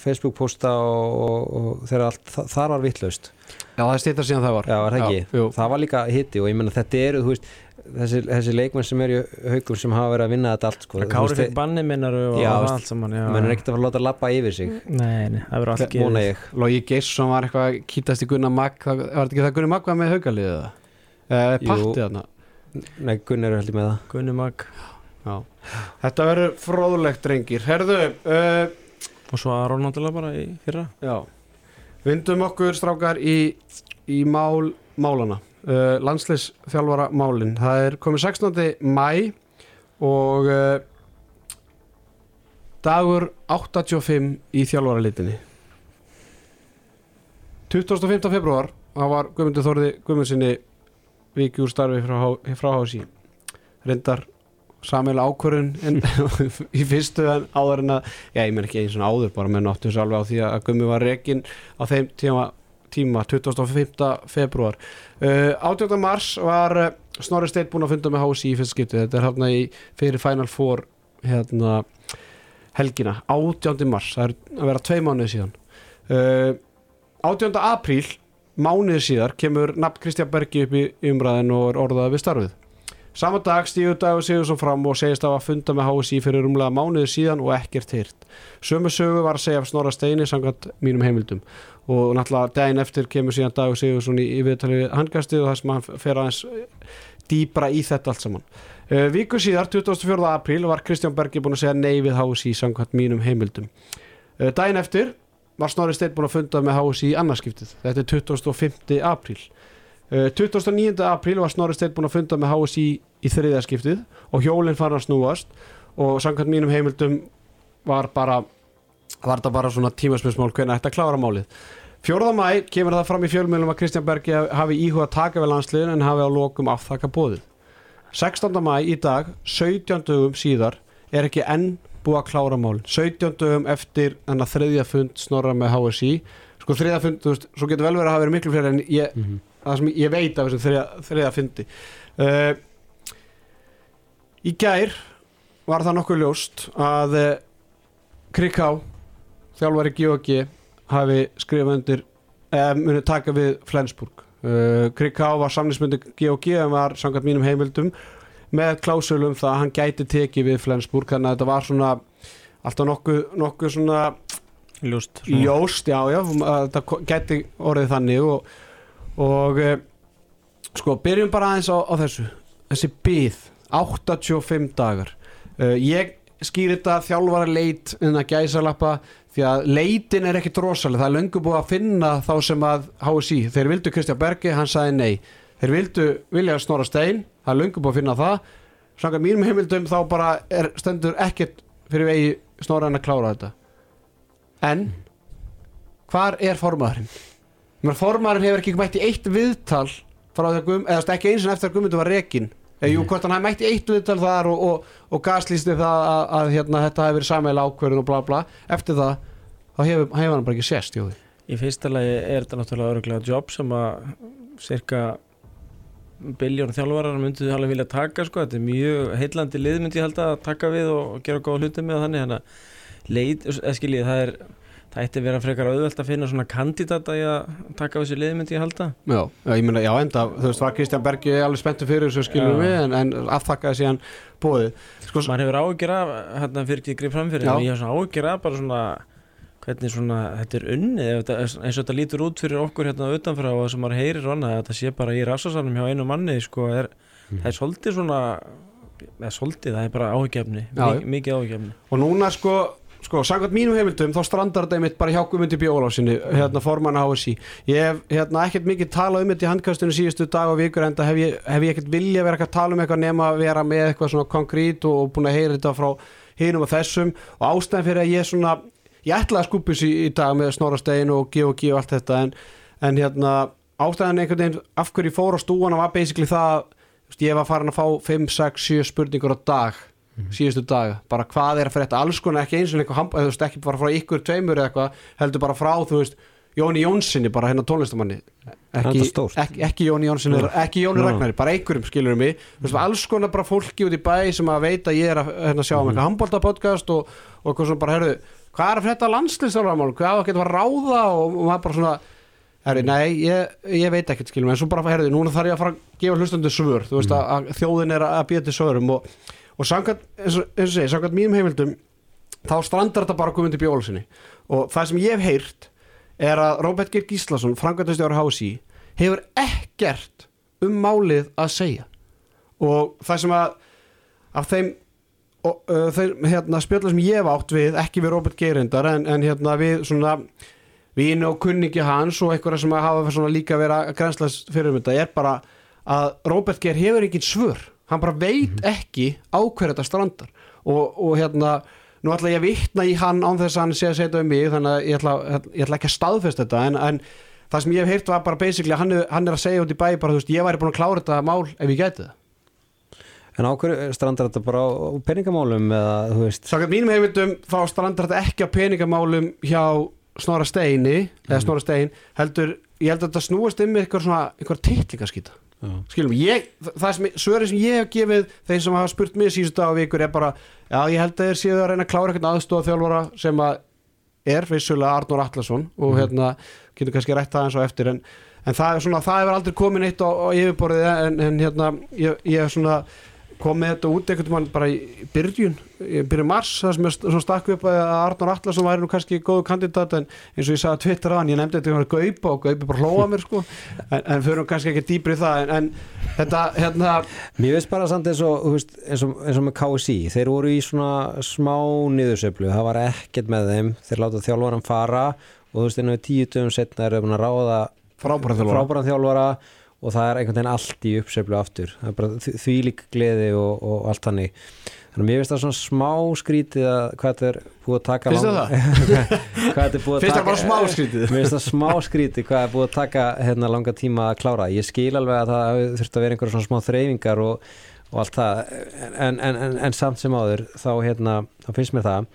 Facebook posta og, og, og þegar allt, það, það var vittlaust Já, það stýttar síðan það var Já, var það ekki? jú. það var líka hitti og ég menna þetta eru þú veist, þessi, þessi leikmenn sem eru í haugum sem hafa verið að vinna þetta allt sko. Kári fikk banni minnaru og Já, já. menn er ekkert að fara að láta lappa yfir sig Nei, nei, það verður allt ég Logi Geirsson var eitthvað að kýtast í Gunnar Magg var þetta ekki það Gunnar Magg var með haugaliðið það uh, Jú. Nei, Gunnar er heldur með það Gunni Mag Já. Þetta verður fróðulegt drengir Herðu, uh, og svo Aron náttúrulega bara í fyrra já Vindum okkur strákar í, í mál málana uh, Landsleisþjálfara málin Það er komið 16. mæ og uh, dagur 85 í þjálfara litinni 25. februar það var Guðmundur Þorði Guðmundsinni viki úr starfi frá, frá hási reyndar samilega ákvörun en, <laughs> í fyrstu áður en að já ég menn ekki eins og áður bara menn áttu þessu alveg á því að Gummi var rekin á þeim tíma, tíma 25. februar uh, 18. mars var uh, Snorri Steit búin að funda með hási í fyrst skipti þetta er hérna í fyrir Final Four hérna helgina 18. mars, það er að vera tvei mánuði síðan uh, 18. apríl mánuði síðar kemur nafn Kristján Bergi upp í umræðin og er orðað við starfið Sama dag stígur Dagur Sigursson fram og segist á að funda með HSI fyrir umlega mánuði síðan og ekkert hýrt. Sömu sögu var að segja af Snorra Steini samkvæmt mínum heimildum og náttúrulega daginn eftir kemur síðan Dagur Sigursson í, í viðtali við handgastið og það sem hann fer aðeins eh, dýpra í þetta allt saman. Uh, viku síðar, 24. apríl, var Kristján Bergi búin að segja nei við HSI samkvæmt mínum heimildum. Uh, daginn eftir var Snorri Steinn búin að funda með HSI í annarskiptið. Þetta er 25. apríl. Uh, 29. apríl var Snorri Steinn búin að funda með HSI í þriðaskiptið og hjólinn fara að snúast og samkvæmt mínum heimildum var bara var þetta bara svona tímaspörsmál hvernig að klára málið 4. mæ kemur það fram í fjölmjölum að Kristján Bergi hafi íhuga taka við landsliðin en hafi á lokum afþakka bóðið 16. mæ í dag 17 dögum síðar er ekki enn búið að klára málin 17 dögum eftir þennan þriðja fund snorra með HSI sko þriðja fund, þú veist, svo getur vel verið að hafa verið miklu fyrir en ég, mm -hmm. það sem ég veit af þessum þriðja, þriðja fundi. Uh, í gær var það nokkuð ljóst að uh, Kriká þjálfari GOG hafi skrifað undir eða muni taka við Flensburg. Uh, Kriká var samlingsmyndi GOG en var samkvæmt mínum heimildum með klásölum það að hann gæti tekið við Flensburg þannig að þetta var svona alltaf nokkuð, nokkuð svona Ljóst ljóst, já, já, að þetta gæti orðið þannig og, og e, sko, byrjum bara aðeins á, á þessu, þessi byð 85 dagar. E, ég skýr þetta þjálfara leit en að gæsa lappa því að leitin er ekki drosalega, það er löngu búið að finna þá sem að HSI, þeir vildu Kristján Bergi, hann sagði nei. Þeir vildu vilja snora stein, það er búið að finna það. Sanga mínum heimildum þá bara er, stendur ekkert fyrir vegi snora en að klára þetta. En hvar er formaðurinn? Formaðurinn hefur ekki mætt í eitt viðtal Guðm, eða ekki eins og eftir að Guðmundur var rekin eða jú, hvort hann hafði mætt í eitt viðtal þar og, og, og gaslýsti það að, að hérna, þetta hefur verið samæla ákverðin og bla bla. Eftir það, þá hefur, hefur hann bara ekki jóði. Í fyrsta lagi er þetta náttúrulega öruglega jobb sem að cirka biljón þjálfarar myndið alveg vilja taka sko, þetta er mjög heillandi lið myndi ég held að taka við og, gera góða hluti með þannig þannig að leit, eða skiljið, það er það ætti að vera frekar auðvelt að finna svona kandidata í að taka þessu lið myndi ég halda Já, ég meina, já enda þú veist, var Kristján Bergi alveg spenntu fyrir þessu skilum Já. við en, en aftakkaði síðan bóðið sko, maður hefur ágjör af, hérna fyrir ekki grip framfyrir Já. en ég hef svona ágjör af bara svona hvernig svona, þetta er þetta, eins og þetta lítur út fyrir okkur hérna utanfrá og þessum maður heyrir og annað, þetta sé bara í rassasalum hjá einu manni, sko, er, Mhm. það er svolítið svona eða svolítið, það er bara áhugjefni mikið áhugjefni og núna sko sko, samkvæmt mínum heimildum þá strandar þetta einmitt bara hjá Guðmundi Bjólásinni hérna formann HSI ég hef hérna ekkert mikið talað um þetta í handkastunum síðustu dag og vikur en það hef ég, hef ég ekkert vilja eitthvað að tala um eitthvað nema að vera með eitthvað svona konkrét og, og búin að heyra þetta frá hinum og þessum. Og ástæðan fyrir að ég svona ég ætlaði að skupus í, í dag með Snorastein og GOG og allt þetta en, en hérna ástæðan einhvern veginn af hverju fór á stúana var basically það ég var farin að fá 5, 6, 7 spurningur á dag síðustu daga, bara hvað er að fyrir þetta alls konar ekki eins og einhver hamp, eða þú veist ekki bara frá ykkur tveimur eða eitthvað, heldur bara frá þú veist, Jóni Jónssoni bara hérna tónlistamanni. Ekki, ekki, ekki Jóni Jónsson ekki Jóni. Ragnari, bara einhverjum skilur mig. Þú veist, alls konar bara fólki út í bæ sem að veita ég er að hérna, sjá um Mhm. eitthvað handbólta podcast og, og eitthvað svona bara, herru, hvað er að fyrir þetta landslýstarmál, hvað á að geta að ráða og, og maður bara svona herru, nei, ég, ég veit ekkert skilur mig. En svo bara, herru, núna þarf ég að fara að gefa hlustundu svör, þú veist, að, að þjóðin er að, að býja til svörum og, og samkvæmt, eins og segi, samkvæmt mínum heimildum þá strandar þetta bara komið til bjólusinni og það sem ég hef heyrt er að Róbert Geir Gíslason, Frankvæntastjóður HSI hefur ekkert um málið að segja. Og það sem að af þeim og, uh, þeim hérna, spjöldar sem ég hef átt við ekki við Róbert Geirindar en, en hérna við svona vini og kunningi hans og einhverja sem að hafa svona líka verið að grænslast fyrir um þetta er bara að Róbert Geir hefur engin svör. Hann bara veit ekki á hverju þetta strandar. Og, og hérna nú ætla ég að vitna í hann án þess að hann sé að setja um mig þannig að ég ætla, ég ætla ekki að staðfesta þetta en, en það sem ég hef heyrt var bara basically hann, hann er að segja út í bæ bara þú veist ég væri búin að klára þetta mál ef ég gæti það En á hverju strandar þetta bara á á peningamálum eða þú veist? Sákvæmt mínum heimildum þá strandar þetta ekki á peningamálum hjá Snorra Steini eða Snorra Stein heldur, ég held að þetta snúast um eitthvað svona, eitthvað titlingaskýta Já. skilum, ég, það sem, svöri sem ég hef gefið þeir sem hafa spurt mig síðustu dag og vikur er bara, já ég held að þeir séu að reyna að klára eitthvað aðstofa þjálfara sem að er vissulega Arnur Atlason og hérna getur kannski rætt það eins og eftir en, en það svona, það hefur aldrei komin eitt á, á yfirborðið en, en hérna ég, ég kom með þetta út einhvern mann bara í byrjun byrjun mars, það sem st- svona stakku upp að Arnur Atlason væri nú kannski góðu kandidat en eins og ég sagði að Twitter á hann, ég nefndi þetta hann gaupa og gaupi bara hlóa mér sko. En, en fyrir kannski ekki dýpri í það en, en þetta, hérna Mér veist bara samt eins og, veist, eins og, eins og með KSI, þeir voru í svona smá niðursöflu, það var ekkert með þeim, þeir láta þjálfaran fara og þú veist, einu tíu dögum setna er búin að ráða frábæran þjálfara og það er einhvern veginn allt í uppsöflu aftur, það er bara því- þvílík gleði og, og allt þannig. Þannig að mér finnst það svona smá skrítið að hvað þetta er búið að taka Finnst þér lang- <laughs> hvað þetta er búið að Finnst það taka bara smá skrítið? Mér finnst það smá skrítið hvað er búið að taka hérna langa tíma að klára. Ég skil alveg að það þurft að vera einhverja svona smá þreyfingar og, og allt það. En, en, en, en samt sem áður þá hérna, þá finnst mér það.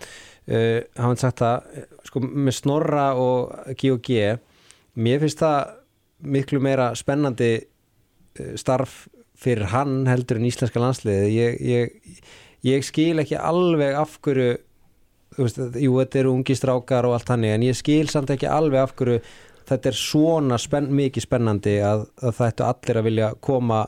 Uh, hafði sagt það sko með Snorra og G&G mér finnst það miklu meira spennandi uh, starf fyrir hann heldur en íslenska landsliði ég, ég, ég skil ekki alveg af hverju veist, jú, þetta eru ungi strákar og allt hannig, en ég skil samt ekki alveg af hverju þetta er svona spenn, mikið spennandi að, að ættu allir að vilja koma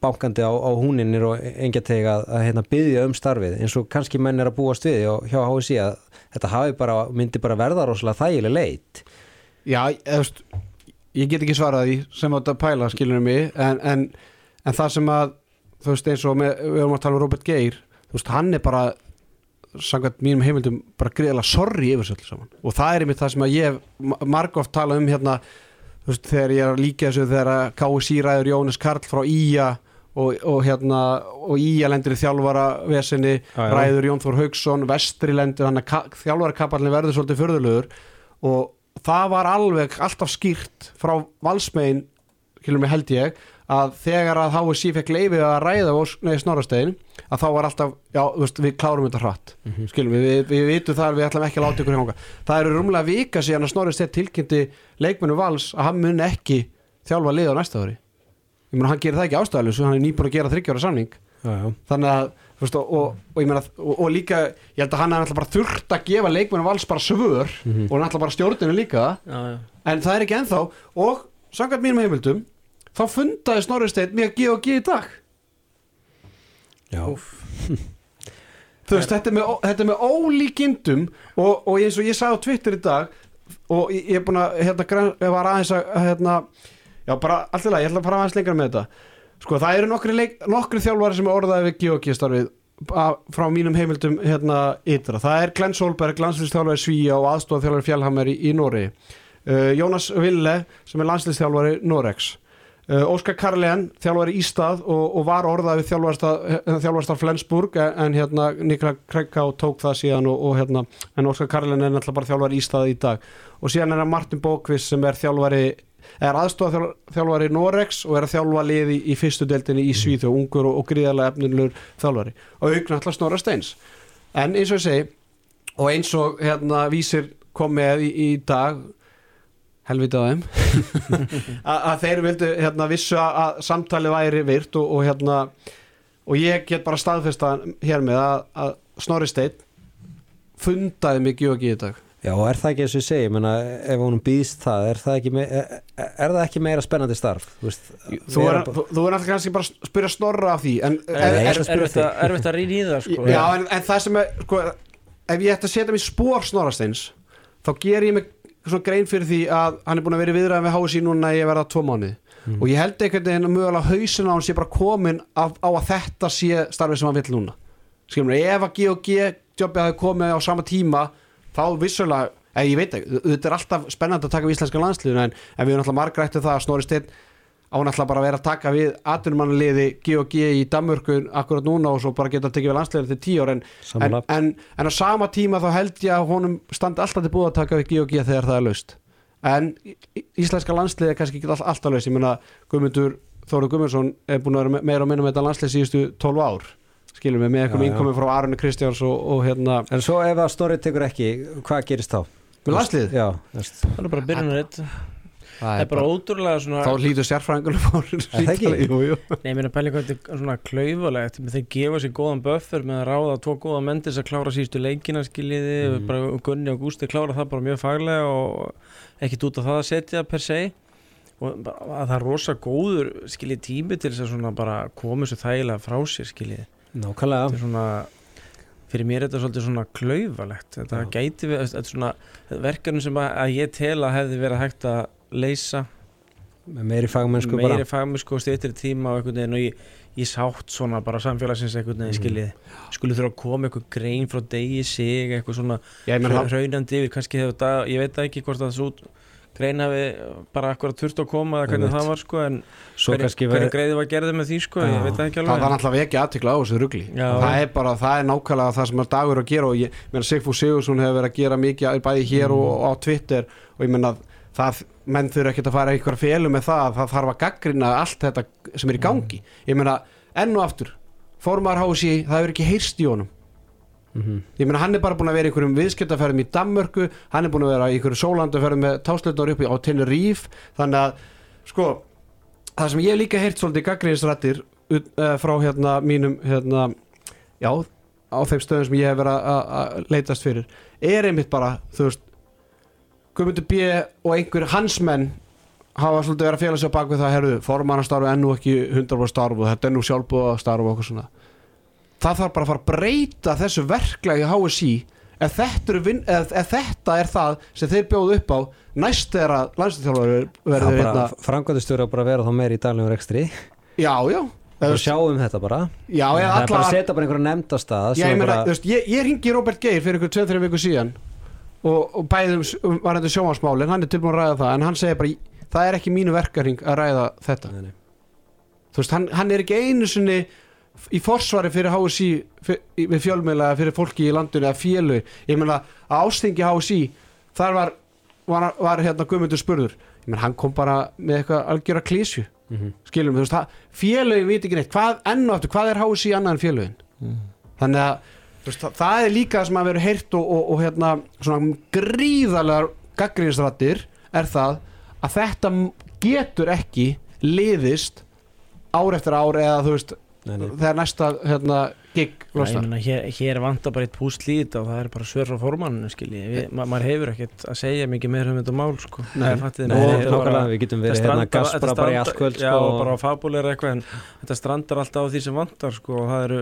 bankandi á, á húninir og engjateg að, að hérna, byggja um starfið eins og kannski menn er að búast við og hjá HSI að þetta bara, myndi bara verða rosalega þægileg leit. Já, eða, ég get ekki svarað því sem átt að pæla skilur mig en, en, en það sem að þú veist eins og með, við erum að tala um Robert Geir þú veist hann er bara samkvæmt mínum heimildum bara greiðlega sorry yfir öllu saman og það er einmitt það sem að ég margóft talað um hérna þú veist þegar ég er líka þessu þegar að KSI ræður Jónas Karl frá Ía og, og hérna og Ía lendir í Já, já. ræður Jón Þór Haugsson Vestri lendir hann að þjálfara kapallin verður svolítið förðulegur og það var alveg alltaf skýrt frá mig held ég að þegar að HSI fekk leifið að ræða neði snorrastegin að þá var alltaf, já, veist, við klárum þetta hratt Mhm. skilum við, við, við vitum það að við ætlum ekki að láta ykkur í hanga það eru rúmlega vika síðan að snorrasteg tilkynnti leikmennu vals að hann mun ekki þjálfa lið á næsta ári ég meina hann gerir það ekki ástæðalus hann er nýbúin að gera þryggjára samning já, já. þannig að veist, og, og, og, meina, og, og líka ég held að hann er alltaf bara þurft að gefa leikmennu vals bara svör Mhm. og hann alltaf bara stjórninu líka já, já. en það er ekki ennþá og samkvæmt mínum heimildum þá fundaði Snorri Steinn með að gefa og gefa í dag já. þú veist, þetta er með, þetta er með ólíkindum og, og eins og ég sagði á Twitter í dag og ég, er búin að hérna, var aðeins að hérna, já bara alltaf ég ætla að fara aðeins lengra með þetta sko það eru nokkri, leik, nokkri þjálfari sem er orðaði við gefa og gefa starfið að- frá mínum heimildum hérna ytra, það er Glenn Solberg landslýstjálfari Svíja og aðstofþjálfari Fjallhammer í, í Nóri uh, Jónas Ville sem er landslýstjálfari Norex Uh, Óskar Karlén, þjálfari Ístað og, og var orðað við þjálfarstað Flensburg en, en hérna Nikla Krekká tók það síðan og, og hérna, en Óskar Karlén er náttúrulega bara þjálfari Ístað í dag. Og síðan er það Martin Bókvist sem er þjálfari er aðstofa þjálfari Norex og er að þjálfa liði í, í fyrstu deildinni í Svíþjó, ungur og, og gríðarlega efnilur þjálfari. Og aukna alltaf Snorra Steins. En eins og ég segi og eins og hérna vísir kom með í, í dag helvita á þeim <laughs> að þeir vildu hérna vissu að, samtali væri virt og, og hérna og ég get bara staðfesta hér með að, að Snorri Steinn fundaði mig Gjóki í dag Já, og er það ekki eins og ég segi, menna, ef hún býðst það, er það ekki, me er, er það ekki meira spennandi starf? Þú, veist, þú er, vera þú, þú er alltaf kannski bara að spyrja Snorra af því en, Er, ég er, ætla að rýna í það sko. já, en, en það sem er sko, ef ég ætti að setja mig spór Snorrasteins þá ger ég mig svona grein fyrir því að hann er búin að vera í viðræðan við HSI núna í að verða tvo mánuði Mm. og ég held einhvern veginn að mögulega hausin á hann sé bara komin á, á að þetta sé starfið sem hann vill núna skilum ef að G&G jobbið hafi komið á sama tíma þá vissulega, eða ég veit ekki þetta er alltaf spennandi að taka við íslenska landsliðinu en, en við erum alltaf margrættið það að Snorri Steinn á hann alltaf bara að vera að taka við atvinnumannliði G&G í Danmörku akkurat núna og svo bara geta að tekið við landsliðinu til tíu ár en, en, en, á sama tíma þá held ég að honum standi alltaf til búið að taka við G&G þegar það er laust. En íslenska landsliði er kannski ekki all, alltaf laust ég meina Guðmundur Þóru Guðmundsson er búin að vera me- meira og minna með þetta landslið síðustu 12 ár skilum við með einhverjum já. innkomi frá Arunni Kristjáns og, og hérna En svo ef að Snorri tekur ekki, hvað gerist þá? með landsliðið Já, það er bara byrjunaritt það er bara ótrúlega svona þá hlýtur sérfræðingunum fór það ekki? jú, jú. Nei, ég meina pæli hvað þetta er svona klaufalegt þeir gefa sér góðan buffer með að ráða tvo góða menn til þess að klára síðustu leikina skiljiði, mm. bara Gunni og Gústi klára það bara mjög faglega og ekkit út af það að setja per se og að það er rosa góður skiljið tími til þess að svona bara koma svo þægilega frá sér skiljiði nákvæmlega. Þetta er svona fyrir mér er þetta svolítið svona klaufalegt þetta Já. gæti við, þetta er svona verkefni sem að, að ég tel að hefði verið hægt að leysa. Með meiri fagmennsku meiri bara fagmennsku og stýttir tíma og einhvern veginn og ég, ég sátt svona bara samfélagsins einhvern veginn Mhm. skiljiði skulle þurfa að koma eitthvað grein frá degi sig eitthvað svona hraunandi yfir kannski hefur það, ég veit ekki hvort það svo greina við bara akkurat þurft að koma eða hvernig það var sko en hvernig verið greiði var gerðið með því sko Já. ég veit það var náttúrulega ekki aðtikla á þessu rugli. Já. það er bara, það er nákvæmlega það sem er dagur að gera og ég meina Sigfús Sigursson hefur verið að gera mikið bæði hér og, og á Twitter. Og ég meina það, menn þurfa ekkert að fara eitthvað félu með það, það þarf að gaggrina allt þetta sem er í gangi. Ég meina, enn og aftur formar hási, það hefur ekki heyrst í honum Mhm. ég meina hann er bara búin að vera í einhverjum viðskiptaferðum í Danmörku hann er búin að vera í einhverjum sólandaferðum með táslöldar upp á Tenerife þannig að sko það sem ég hef líka heyrt svolítið gaggriðisrættir uh, frá hérna mínum hérna, já, á þeim stöðum sem ég hef verið að- leitast fyrir er einmitt bara, þú veist Guðmundur B. og einhver hans menn hafa svolítið verið að félags á bakvið það herðu, formannastarfu ennú ekki 100% starf og þetta er nú sjálfbúða starf og okkur svona það þarf bara að fara að breyta þessu verklagi HSI ef þetta, vin, ef, ef þetta er það sem þeir bjóðu upp á næst þegar að landslýþjálfur verður hérna framkvæmdustjóri að bara vera þá meir í daglegum rekstri. Já, já, og sjáum þetta bara. Já, það eða er bara að setja bara einhverja nefndastað Já, ég, meina, bara... ég, ég ringi Robert Geir fyrir ykkur 2-3 viku síðan og, og bæðum um, var þetta sjónvarsmálin, hann er tilbúin að ræða það en hann segir bara, það er ekki mínu verkaring að ræða þetta. Nei, nei. þú veist, hann, hann er ekki einu sinni í forsvari fyrir HSI við fjölmiðla eða fyrir fólki í landinu eða fjölu, ég meina að ástingi HSI, þar var var, var hérna Guðmundur spurður. Ég meina, hann kom bara með eitthvað algjöra klísju Mhm. skilum, þú veist, það- félögin veit ekki neitt, hvað, enn og aftur, hvað er HSI annað en félögin? Þannig að veist, það, það er líka það sem að vera heyrt og, og, og hérna svona gríðalegar gaggríðisrættir er það að þetta getur ekki liðist ár eftir ár eða þú veist. Þegar næsta hérna, gig losnar. Hér, hér vantar bara eitt púsl í þetta og það er bara svör frá formanninu ma maður hefur ekkert að segja mikið meira um þetta mál sko. Nei. Nei, er bara- við getum verið hérna gaspra bara í strandar- allt kvöld Já, sko, og bara á fabuleira eitthvað en þetta strandar alltaf á því sem vantar sko og það eru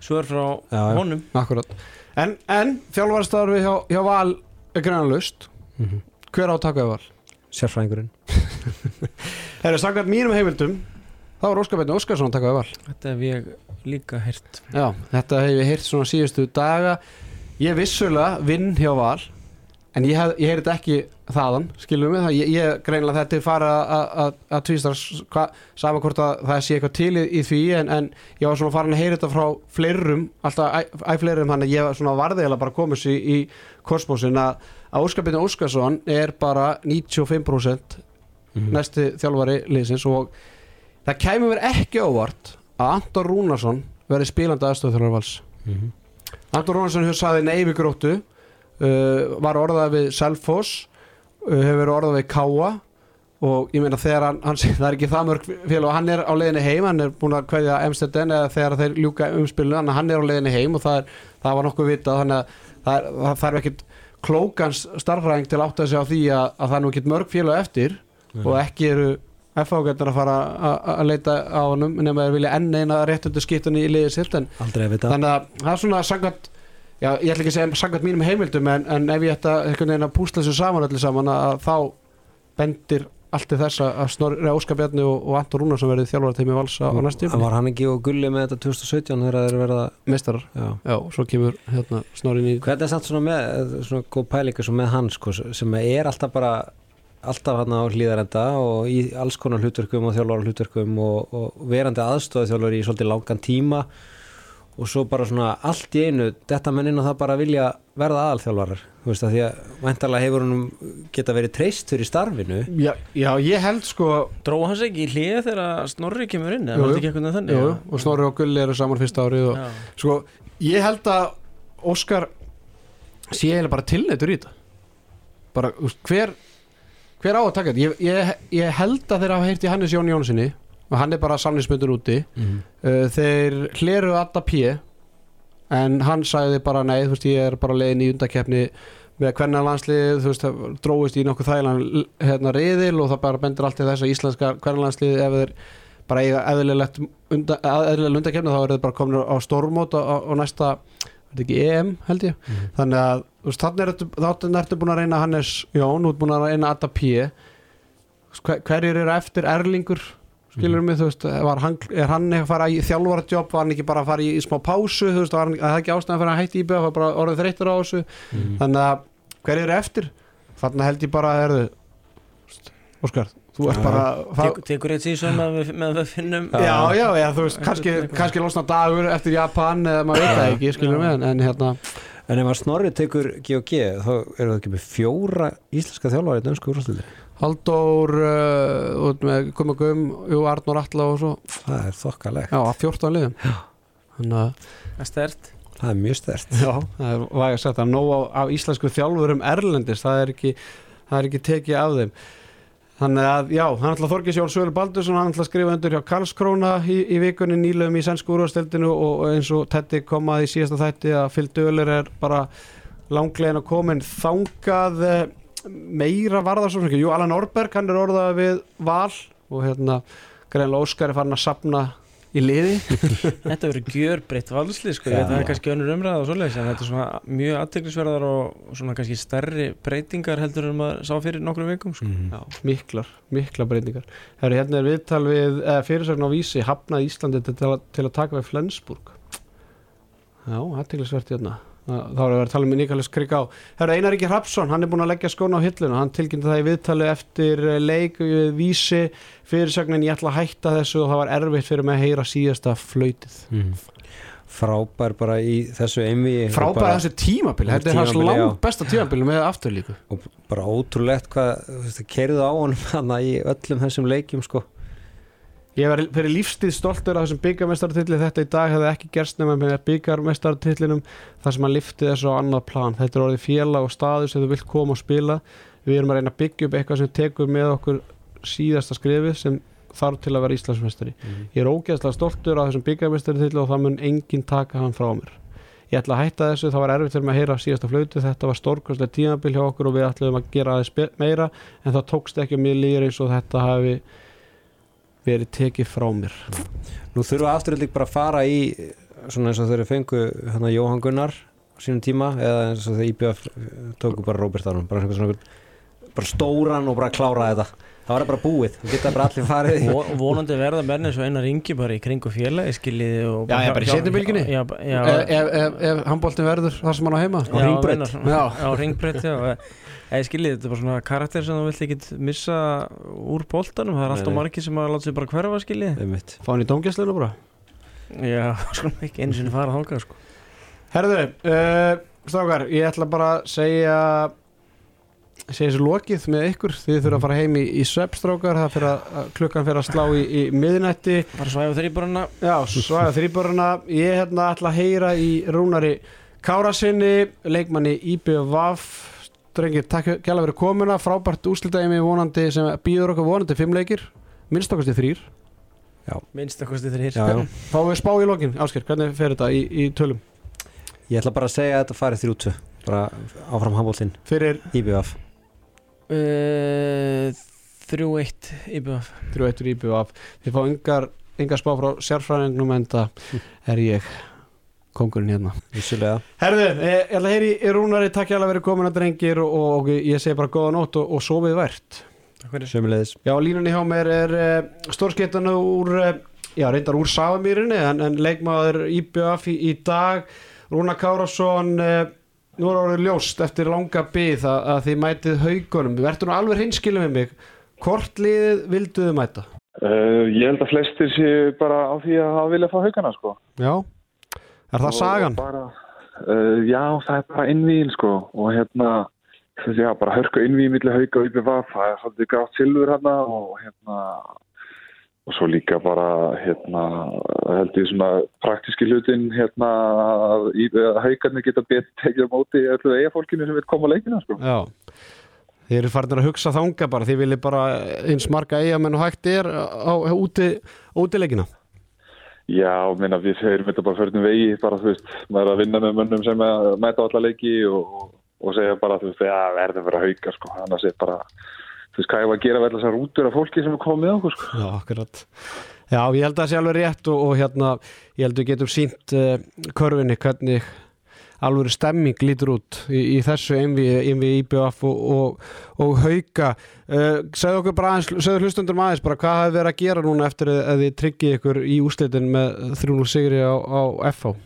svör frá Já, já. honum. Akkurat. En, en þjálfarstarfi hjá, hjá Val er grænalust Mhm. Hver á að taka við Val? sérfræðingurinn. <laughs> Herru, samkvæmt mínum heimildum þá er Óskar Bjarni Óskarsson að taka við Val. Þetta hef ég líka heyrt. Já, þetta hef ég heyrt svona síðustu daga. Ég vissulega vinn hjá Val En ég, ég þetta ekki þaðan Skilum við það, ég, ég greinilega þetta er fara að tvístar Sama hvort að það sé eitthvað til í, í því en, en ég var svona farin að heyra þetta frá fleirum Alltaf æ, æ fleirum Þannig að ég var svona varðiðlega bara komið sér í korsmósin að, Óskar Bjarni Óskarsson er bara 95% Mhm. næsti þjálfari liðsins og það kæmi mér ekki ávart að Anton Rúnarsson verði spilandi aðstofþjálfari vals Mhm. Anton Rúnarsson hefur saði nei við gróttu uh, var orðað við Selfoss uh, hefur verið orðað við Káa og ég meina þegar hann, hann <laughs> það er ekki það mörg félag og hann er á leiðinni heim hann er búin að kveðja Emstedden eða þegar þeir ljúka umspilinu að hann er á leiðinni heim og það, er, það var nokkuð vitað þannig að það, þarf ekkit klókans starfræðing til að átta sig á því að, að það er nú ekkit mörg félag eftir og ekki eru FH-gætnar að fara að- leita á honum nema þeir vilja enn eina réttundu skiptunni í liðið sitt en þannig að það er svona sangvært já, ég ætla ekki að segja sangvært mínum heimildum en, en ef ég ætta einhvern veginn að púsla þessu saman öllu saman að, þá bendir allt til þess að Snorri Óskar Bjarni og, og Anton Rúnarsson verið þjálfara teimi vals á, næstu Það var hann ekki og gulli með þetta 2017 þegar þeir verða meistarar? Já. já, svo kemur hérna Snorri ný Hvernig er samt svona með svona góð pælinga sem með hann sko, sem er alltaf bara alltaf hann á hlýðarenda og í alls konar hlutverkum og þjálfara hlutverkum og, og verandi aðstofið þjálfari í svolítið langan tíma. Og svo bara svona allt í einu þetta menn inn og það bara vilja verða aðalþjálfarar. Þú veist að því að væntalega hefur hann geta verið treyst fyrir starfinu. Já, já, ég held sko Dró hans ekki í hlið þegar Snorri kemur inn eða Jú, þannig? Jú, og Snorri og Gulli eru saman fyrsta árið og sko, ég held að Óskar sé eiginlega bara tilnættur í þetta. Bara, þú veist, hver hver á að taka þetta? Ég, ég, ég held að þeir hafa heyrt í Hannes Jón Jónssoni og hann er bara samlingsmyndur úti mm. uh, þeir hleru Adda P en hann sagði bara nei, þú veist, ég er bara leiðin í undakefni með hvernig landslið, þú veist, það dróist í nokkuð þægilegan hérna reyðil og það bara bendur allt til þess að íslenska hvernig landslið ef þeir bara eiga eðlilegt unda, eðlilega undakefni þá eru þeir bara komin á stormót á, á, á næsta, er þetta ekki EM held ég, Mhm. þannig að þannig ertu, búin að reyna Hannes Jón, þú ert búin að reyna Adda P. Hver, hverjir eru eftir? Erlingur skilur mig, þú veist, var hann, er hann eitthvað að fara í þjálfarjobb, var hann ekki bara að fara í, í smá pásu, þú veist, var hann, það er ekki ástæðan fyrir að hætti í byggja, var bara orðið þreyttur á þessu? Mm. þannig að hver eru eftir? Þannig held ég bara að erðu Óskar, þú ert bara Tek, tekur eitt síðan með, við finnum. Já, já, já, þú veist, kannski, kannski losna dagur eftir Japan eða maður veit það ekki, skilur en, en hérna, En ef að Snorri tekur G&G þá eru það ekki með fjóra íslenska þjálfari í dönsku úrstöldi Halldór uh, út með Gumma Gum, jú, Arnur Atla og svo, Það er þokkalegt, já, að 14 liðum. Þannig að, Það er stert það er mjög stert já, það er væg að setja nóg á, á íslensku þjálfurum erlendis, það er ekki það er ekki tekið af þeim Þannig að, já, hann ætla Þorgis Jón Sölu Baldursson, hann ætla að skrifa undir hjá Karlskróna í, í vikunni nýlegum í sænsku úrvasteldinu og eins og Teddy komaði í síðasta þætti að Phil Döler er bara langlegin að komin þangað meira varðar svo ekki. Jú, Alan Orberg, hann er orðað við val og hérna greinlega Óskar er farin að sapna í liði. <laughs> Þetta verður gjörbreytt valslið sko, það er kannski önnur umræða og svoleiðis en þetta er svona mjög aðteglisverðar og svona kannski stærri breytingar heldur en maður sá fyrir nokkrum vikum sko. mm. Miklar, miklar breytingar. Herri, hérna er viðtal við eh, fyrirsögn á vísi, hafnað Íslandi til, til að taka við Flensburg. Já, aðteglisvert hérna. Það- Þá erum við að tala með Niklaus Krigg á. Herra Einar Ríkir Hrapsson, hann er búin að leggja skóna á hilluna. Hann tilkynnti það í viðtali eftir eh, leik við vísi fyrirsögnin ég ætla að hætta þessu og það var erfitt fyrir mig að heyra síðasta flöytið. Mm. Frábær bara í þessu einvi Frábæða þessu tímabili, þetta er hans langt besta tímabili með afturlíku. og bara ótrúlegt hvað kerðu á hana <laughs> í öllum þessum leikjum sko Ég var fyrir lífstíð stoltur af þessum byggarmestartilli þetta í dag hefði ekki gerst nema með byggarmestartillinum þar sem hann liftið þessu á annað plan. Þetta er orðið félag og staður sem þú vilt koma og spila. Við erum að reyna að byggja upp eitthvað sem tekur með okkur síðasta skrifið sem þarf til að vera Íslandsmestari ég er ógeðslega stoltur af þessum byggarmestartilli og það mun enginn taka hann frá mér. Ég ætla að hætta þessu, það var erfitt fyrir mig að heyra síðasta flautu, þetta var stórkostlega tímabil hjá okkur og við ætlaðum að gera aðeins meira en það tókst ekki að mér líður eins og þetta hafi verið tekið frá mér. Nú þurfa afturölding bara að fara í svona eins og þeir fengu hérna Jóhann Gunnar á sínum tíma eða eins og þeir IBF tóku bara Róbert Arnum bara, bara stóran og bara klára þetta það var bara búið, það geta bara allir farið og vonandi verða menn eins og einar ringi bara í kringu félagi skiljiði og Já, já, bara í já, ef, ef, ef, ef handbóltin verður þar sem hann á heima já, Hringbraut. meinar- Já. já, ringbreyt já, eða skiljið, þetta er bara svona karakter sem þú vilt ekki missa úr boltanum, það er alltaf nei. margir sem að láta sig bara hverfa skiljið Einmitt. fá hann í dómgæslinu bara já, <laughs> skulum ekki einu sinni fara þáka sko. Herðu, uh, strákar, ég ætla bara að segja segja þessu lokið með ykkur. Þið þurfa að fara heim í, í sveppstrákar það fyrir að, að klukkan fyrir að slá í, í miðnætti. Bara svæfa þrýboruna já, svaga þrýböruna ég hérna ætla að heyra í Rúnari Kárasinni, leikmanni IBVF drengir, takk gæla fyrir komuna. Frábært úslitaðið vonandi sem býður okkur vonandi fimm leikir. Minnst okkar til þrýr minnst að kosti þrýr Já, já. fáum við spá í lokin, Ásker, hvernig fer þetta í, í tölum? Ég ætla bara að segja að þetta farið þrjútsu bara áfram handbóltinn fyrir IBF uh, þrjú eitt íbjöf 3-1 IBVF þið fá engar, engar spá frá sérfræðingnum en það er ég kongurinn hérna. Vissulega. Herðu, eh, ég ætla að heyri í Rúnari takk ég alveg verið komin að drengir og, og ég segi bara góða nótt og, og sofið vært. Takk fyrir. Sömulegis Já, línunni hjá mér er uh, stórskettan úr, uh, já, reyndar úr Safamýrinni en, en leikmaður IBF í, í dag Rúna Kárásson uh, nú er orðið ljóst eftir langa byð að, að þið mætið haugunum verður nú alveg hinskilum með mig hvort liðið vilduðu mæta? Uh, ég held að flestir séu bara á því að hafa vilja fá haugana sko. Já, er það Og sagan? Bara, uh, já, það er bara innvíðin sko og hérna, já, bara hörka innvíðin millir hauga og IBVF, það er svolítið grátt silfur hérna og hérna og svo líka bara hérna held ég svona praktíski hlutin hérna að haugarnir geta betur tekið á móti öllu eiga fólkinu sem vil koma leikina sko. Já. Þið eru farin að hugsa þanga bara Þið viljið bara eins marga eigamenn og hægt er á, á úti, útileikina? Já, minna, við erum þetta bara förnum vegi, bara þú veist, maður er að vinna með mönnum sem að mæta alla leiki og, og segja bara, þú veist, já, verður að vera hauka, sko, annars er bara, þú veist, hvað ég var að gera við þessar rútur af fólki sem er komið okkur, sko. Já, akkurat. Já, ég held að það sé alveg rétt og, og hérna ég held að við getum sínt uh, körfinni hvernig alveg stemming lítur út í, í þessu einvi, einvi IBF og, og, og hauka. Uh, segðu okkur bara aðeins, segðu hlustundur aðeins bara hvað hafi verið að gera núna eftir að þið tryggið ykkur í úslitin með 3-0 sigri á, á FH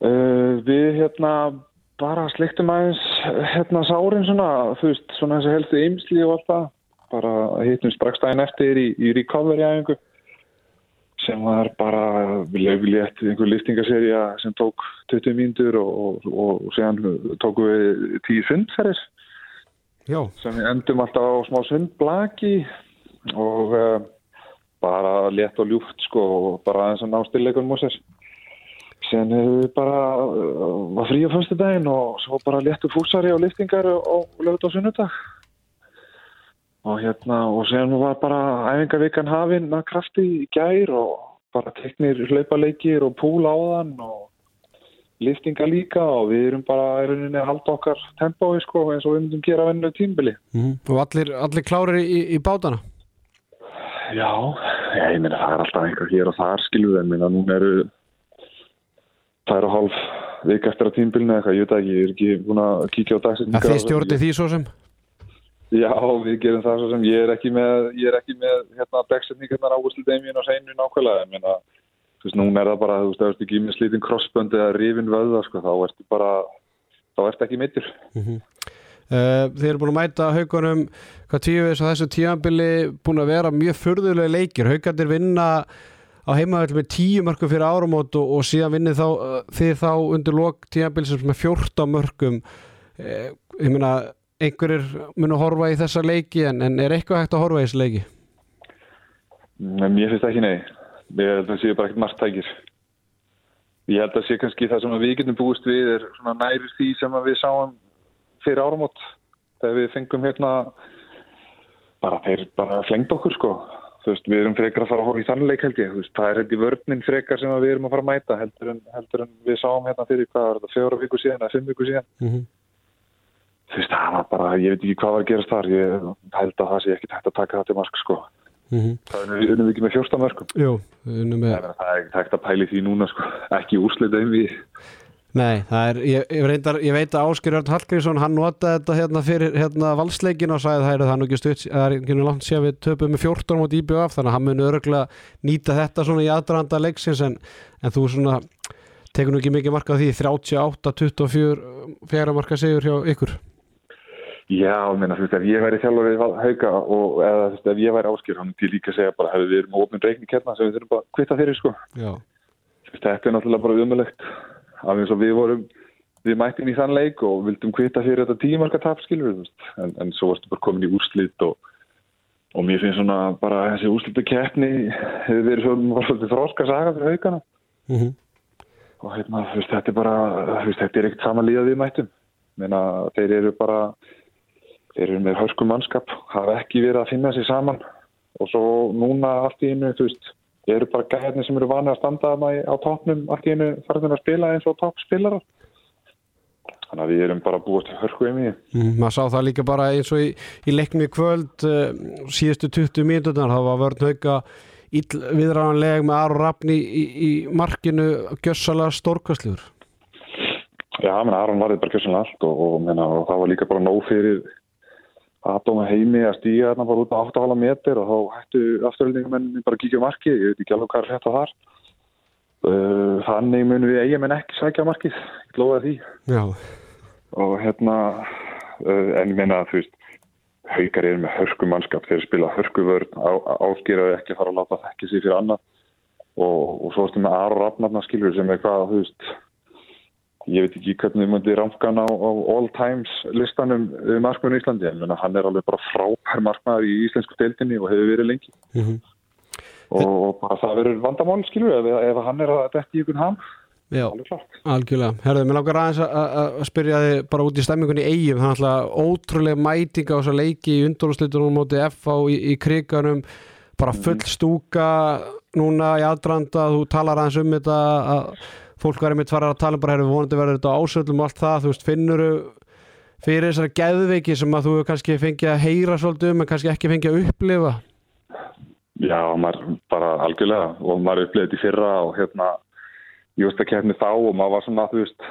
Uh, við, hérna, bara sliktum aðeins hérna sárin svona, þú veist, svona þessi helstu ymsli og allt það. Bara hittum daginn eftir í, í recovery æfingu sem var bara löflétt einhver listingaserja sem tók 20 mínútur og, og, og, séðan tóku við 10 sundferðis sem við endum alltaf á smá sundblaki og uh, bara létt og ljúft sko og bara stillekunum og sér. Sen hefur við bara uh, var frí á fyrstu daginn og svo bara léttu fúsari og liftingar og lögut á sunnudag. Og hérna og sen var bara æfingavikan hafinn að krafti í gær og bara teknir hlaupaleikir og púl á þann og liftinga líka og við erum bara rauninni að halda okkar tempói sko eins og við myndum gera vennu tímbili. og allir, allir klárir í, í bátana Já, ég meina það er alltaf einhver hér og þar skiluð en minna núna eru það eru hálf vik eftir að tímbilinu eitthvað, ég veit ekki, ég er ekki búin að kíkja á að dagsetningar. þið stjórnir því svo sem Já, við gerum það svo sem ég er ekki með, ég er ekki með hérna dagsetningarnar á úrsluteiminu og seinu nákvæmlega, ég meina þú veist, núna er það bara, þú veist, það er ekki með slítinn krossbönd eða rifin vöða, sko, þá ertu bara þá ertu ekki meittur. uh, þið eru búin að mæta haugunum hvað tíu við þessu tíðanbili búin að vera mjög furðulega leikir haugarnir vinna á heimavöld með tíu mörgum fyrir áramót og, og síðan vinnið þá, uh, þið þá undir lok tíðanbili sem með 14 mörgum uh, ég meina einhverjir munu að horfa í þessa leiki en, en er eitthvað hægt að horfa í þessu leiki mér finnst ekki nei. Ég held að það sé bara ekkert margtækir. Ég held að sé kannski það sem við getum búist við er svona næri því sem við sáum fyrir áramót þegar við fengum hérna bara bara flengd okkur sko. Þú veist, við erum frekar að fara að horfa í þannleik held ég. Þú veist, það er held í vörninn frekar sem við erum að fara að mæta heldur en, heldur en við sáum hérna fyrir hvað var þetta, fjóra viku síðan eða fimm viku síðan. mm -hmm. Þú veist, það var bara, ég veit ekki hvað var að gerast þar. Ég held að það sé ekki tægt að taka það til mark sko. Það er unnum við ekki með fjórsta mörgum. Jú, við unnum með Það er- ekki tægt að pæli því núna sko. Ekki úrslit við. Nei, það er, ég, ég, reyndar, ég veit að Ásker Örn Hallgrímsson, hann notaði þetta hérna fyrir hérna valsleikin og sagði það er það nú ekki stutt, það er ekki langt síðan við töpum með 14 mot IBF, þannig að hann muni örgulega nýta þetta svona í aðdraðanda leiksins en, en þú svona tekur nú ekki mikið marka á því, 38-24 fjara marka sigur hjá ykkur Já, ég meina, þú veist, ef ég væri þjálfarið hauga og eða þú veist, ef ég væri áskýr, hann til líka segja bara, hefur við erum ofnum reikning hérna sem við þurfum bara að kvitta fyrir, sko. Já, Þú veist, þetta er náttúrulega bara umöðlegt. Af eins og við vorum, við mættum í þann leik og vildum kvitta fyrir þetta tímarka tap, skilur við, þú veist. En, en svo varstu bara komin í úrslit og, og mér finnst svona bara þessi úrslita keppni hefur verið svona, svolítið þróska saga fyrir haugana. mm Og hérna, þú veist, þetta er bara, veist, þetta er ekkert sama líða við mættum. Meina, þeir eru bara, þeir eru með hörskum mannskap, hafa ekki verið að finna sér saman og svo núna allt í einu, þú veist, eru bara gæðinni sem eru vanið að standa á toppnum allt í einu farin að spila eins og toppspilarar. Þannig að við erum bara búið til hörku í mm, maður sá það líka bara eins og í, í leiknum í kvöld uh, síðustu 20 mínútunar, það var vörn hauka viðræðanleg með Aron Rafni í, í markinu gjössalega stórkastljúr Já, menn Aron varði bara kjössanlega allt og, og, menna, og það var líka bara nóg fyrir Adóma heimi að stíga þarna bara út á 8,5 meter og þá hættu afturöldingamenn bara að kíkja markið, ég veit ekki alveg hvað er að þar. Uh, þannig munum við eigamenn ekki sækja markið, ég lofa því. Já, Og hérna, uh, en ég meina þú veist, haukar eru með hörku mannskap, þeir spila hörku vörn, áskýraðu ekki að fara að láta þekki sig fyrir annað. Og, og svo erstu með Aron Rafnarna skilur sem er hvað, þú veist, ég veit ekki hvernig þið myndi rankan á, á all times listanum um markmann í Íslandi en hann er alveg bara frábær markmaður í íslensku deildinni og hefur verið lengi. Mm og, og bara það verður vandamál skilur ef, ef hann er að þetta í ykkur ham já algjörlega. Herðu, mér langar aðeins að- að að spyrja þig bara út í stemmingunni eigum, þannig að ótrúlega mæting á þessa leiki í undurúrslitunum móti FH í, í kriganum. Bara full stúka núna í aðdrand þú talar aðeins um þetta að fólk verður mitt fara að tala um bara herru vonandi verður þetta ásöldum og allt það, þú veist, finnur fyrir þessari geðveiki sem að þú kannski fengið að heyra svolítið um en kannski ekki fengið að upplifa? Já, maður bara algjörlega og maður upplýði þetta í fyrra og hérna ég veist að kemni þá og maður var svona, þú veist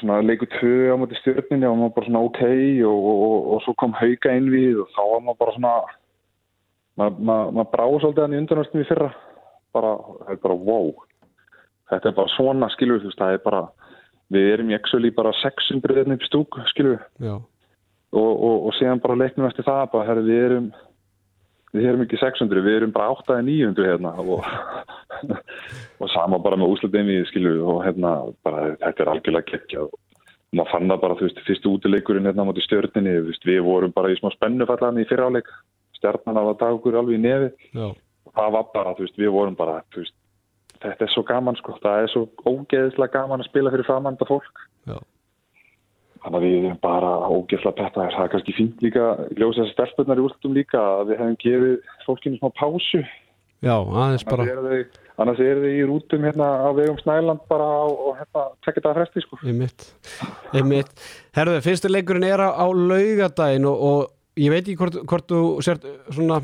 svona leiku tvö á móti stjórninni og maður bara svona ok og, og, og, og svo kom hauka inn við og þá var maður bara svona maður, maður, maður bráði svolítið hann í undanvörstum í fyrra. Bara, það er bara wow þetta er bara svona skilur þú veist, það er bara við erum í actually bara 600 hérna upp í stúk, skilur við og, og, og síðan bara leiknum eftir það bara, herri, við erum við erum ekki 600, við erum bara 8-900 hérna og, <laughs> og sama bara með við skilur við og hérna bara þetta er algjörlega geggjað. Og maður fann það bara, þú veist, fyrstu útileikurinn hérna á móti stjörninni, veist, við vorum bara í smá spennufallan í fyrráleik stjarnan af að taka okkur alveg í nefi. Já, og það var bara, þú veist, við vorum bara þú veist, þetta er svo gaman sko það er svo ógeðislega gaman að spila fyrir framanda fólk já, Þannig að við erum bara ógeðslega pettaðir. Það er kannski fínt líka, ljósa þessar stelpunar í úrslutum líka, að við hefum gefið fólkinu smá pásu. já, aðeins bara Annars eru þau í rútum hérna á vegum Snæland bara á, og hérna tekja þetta fresti, sko. einmitt, einmitt herruðu, fyrsti leikurinn er á, á laugadaginn og, og ég veit ekki hvort, hvort þú sért svona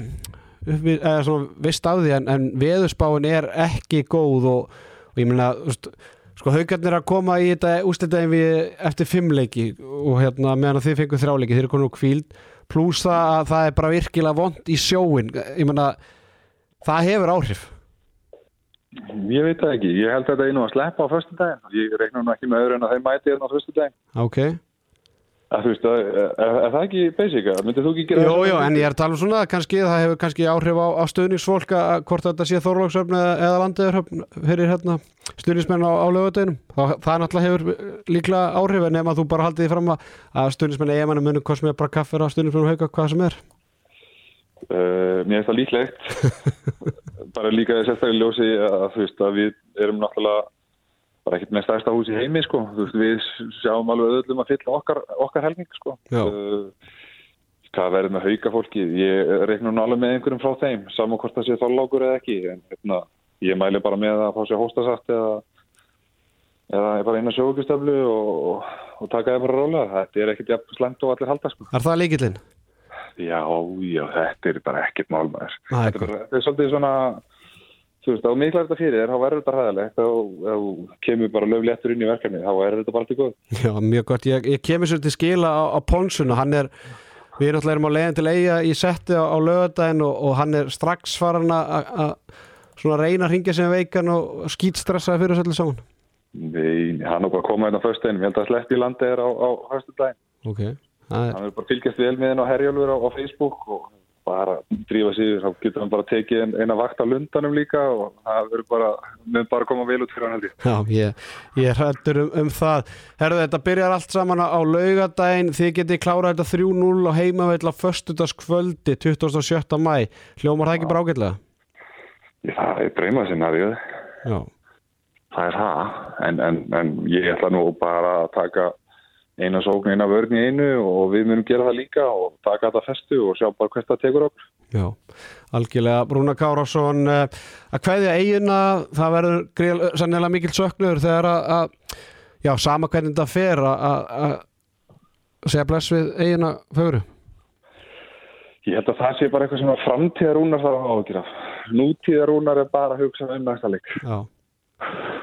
vist af því en, en veðurspáin er ekki góð og, og ég meina, sko haugarnir að koma í þetta úslitaðin við eftir fimm leiki og hérna meðan þið fengur þrjáleiki, þeir eru konur kvíld pluss það að það er bara virkilega vond í sjóin, ég meina það hefur áhrif Ég veit það ekki. Ég held að þetta einu að sleppa á föstu daginn. Ég reikna nú ekki með öðru en að þeim mæti hérna á föstu daginn. ok, Að, þú veist, að, er, er, það ekki basic? að- Myndir þú ekki gera það? jú, en ég er að tala um svona kannski, það hefur kannski áhrif á, á stöðningsfólk að að hvort þetta sé Þorlóksöfn eða, eða landiðurhöfn fyrir hérna stöðningsmenn á, á lögudeginum það, það náttúrulega hefur líklega áhrif en ef að þú bara haldið því fram að, að stöðningsmenn eigamannum munu hvort sem er bara kaffir á stöðningsmenn og hauka hvað sem er Uh, mér finnst það líklegt <laughs> bara líka þess að ljósi að þú veist að við erum náttúrulega bara ekkert með stærsta hús í heimi sko, veist við sjáum alveg öðlum að fylla okkar, okkar helming sko. Uh, hvað verður með hauka fólki ég reikna nú alveg með einhverjum frá þeim saman hvort það sé þálákur eða ekki en hérna, ég mæli bara með að fá sér hóstasatt eða eða bara eina sjókustöflu og, og, og taka það bara rólega, þetta er ekkert jafn slæmt og allir halda sko. Er það líkillinn? Já, já, þetta er bara ekkert er Þetta þetta er svolítið svona, þú veist, á miklar þetta fyrir þér, þá verður þetta hræðilegt, þá kemur bara löfléttur inn í verkefni, þá verður þetta bara til góð. Já, mjög gott, ég, ég kemur sér til skila á, á Ponsuna, hann er við náttúrulega erum á leiðin til eiga í setti á, á lögadaginn og, og hann er strax farin að svona reyna að ringja sem veikan og skýtstressaði fyrir þessu saman. Nei, hann er bara að koma hérna á föstudeginum, ég held að sleppt í landi er á, á föstudaginn. Ok, það er Hann er bara fylgjast vel með henn á Herjálfur á Facebook og bara drífa sig, þá getur hann bara tekið ein- eina vakt á lundanum líka og það verður bara, með bara koma vel út fyrir hann held ég. Já, ég, ég hrættur um, um það Herðu, þetta byrjar allt saman á laugadaginn Þið getið klárað þetta 3-0 á heimavell á föstudagskvöldi 27. mæ Hljómar það ekki bara ágætlega? Ég, það er dreymað sinna, ég Já, Það er það, en, en, en ég ætla nú bara að taka eina sókn, eina vörn í einu og við munum gera það líka og taka þetta festu og sjá bara hvert það tekur okkur. já, algjörlega Brúna Kárásson eh, að kveðja eigina það verður sannilega mikil söknuður þegar að, að já, sama hvernig þetta fer að- segja bless við eigina fögru Ég held að það sé bara eitthvað sem að framtíðarúnar þarf að ágjöra. Nútíðarúnar er bara að hugsa um næsta leik. Já,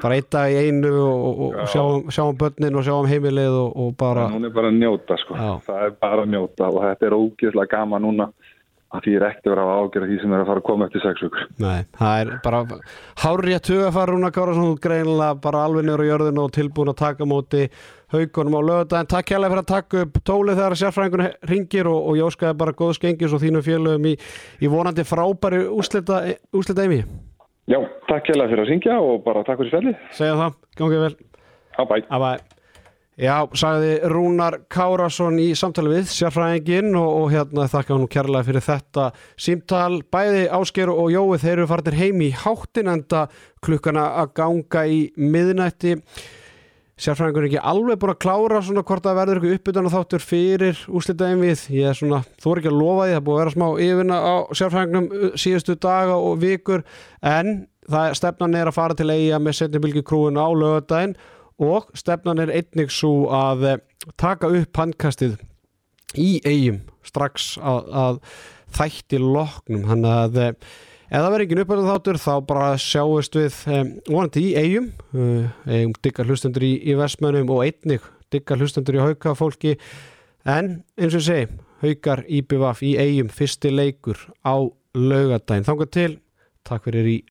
bara einn dag í einu og, og, og Já. sjáum, sjáum börnin og sjáum heimilið og, og bara Hún er bara að njóta, sko. Já. Það er bara að njóta og þetta er ógeðslega gaman núna að því er ekkert að vera að ágjöra því sem er að fara að koma eftir sex vikur. Nei, það er bara hárið að tuga fara Rúna Kárásson út greinilega bara alveg niður á jörðinu og tilbúin að taka á móti haugunum á lögudaginn. Takk hérlega fyrir að taka upp tólið þegar sérfræðingun ringir og, og jóskaði bara góð skengis og þínu félögum í, í vonandi frábæri úslita, úslita. Já, takk hérlega fyrir að syngja og bara takk fyrir spjallið. Segja það, gangið vel. Já, bæ. Abæ. Já, sagði Rúnar Kárásson í samtali við sérfræðingin og, og hérna þakka hann kærlega fyrir þetta símtal. Bæði Ásker og Jói þeir eru farnir heim í háttin enda klukkana að ganga í miðnætti. Sérfræðingur ekki alveg búin að klára svona hvort það verður eitthvað uppbytun og þáttur fyrir úslitaðin við. Ég er svona, þú er ekki að lofa því, það búið að vera smá yfirna á sérfræðingnum uh, síðustu daga og vikur en það stefnan er að fara til eiga með setnibilgi krúin á lögadaginn og stefnan er einnig svo að eh, taka upp handkastið í eigum strax að, að þætti loknum hann að eh, ef það verður ekki uppöldum þáttur þá bara sjáumst við um, vonandi í eigum uh, eigum diggar hlustendur í, í vestmönum og einnig diggar hlustendur í hauka fólki en eins og ég segi haukar IBVF í eigum fyrsti leikur á laugadaginn þangað til takk fyrir í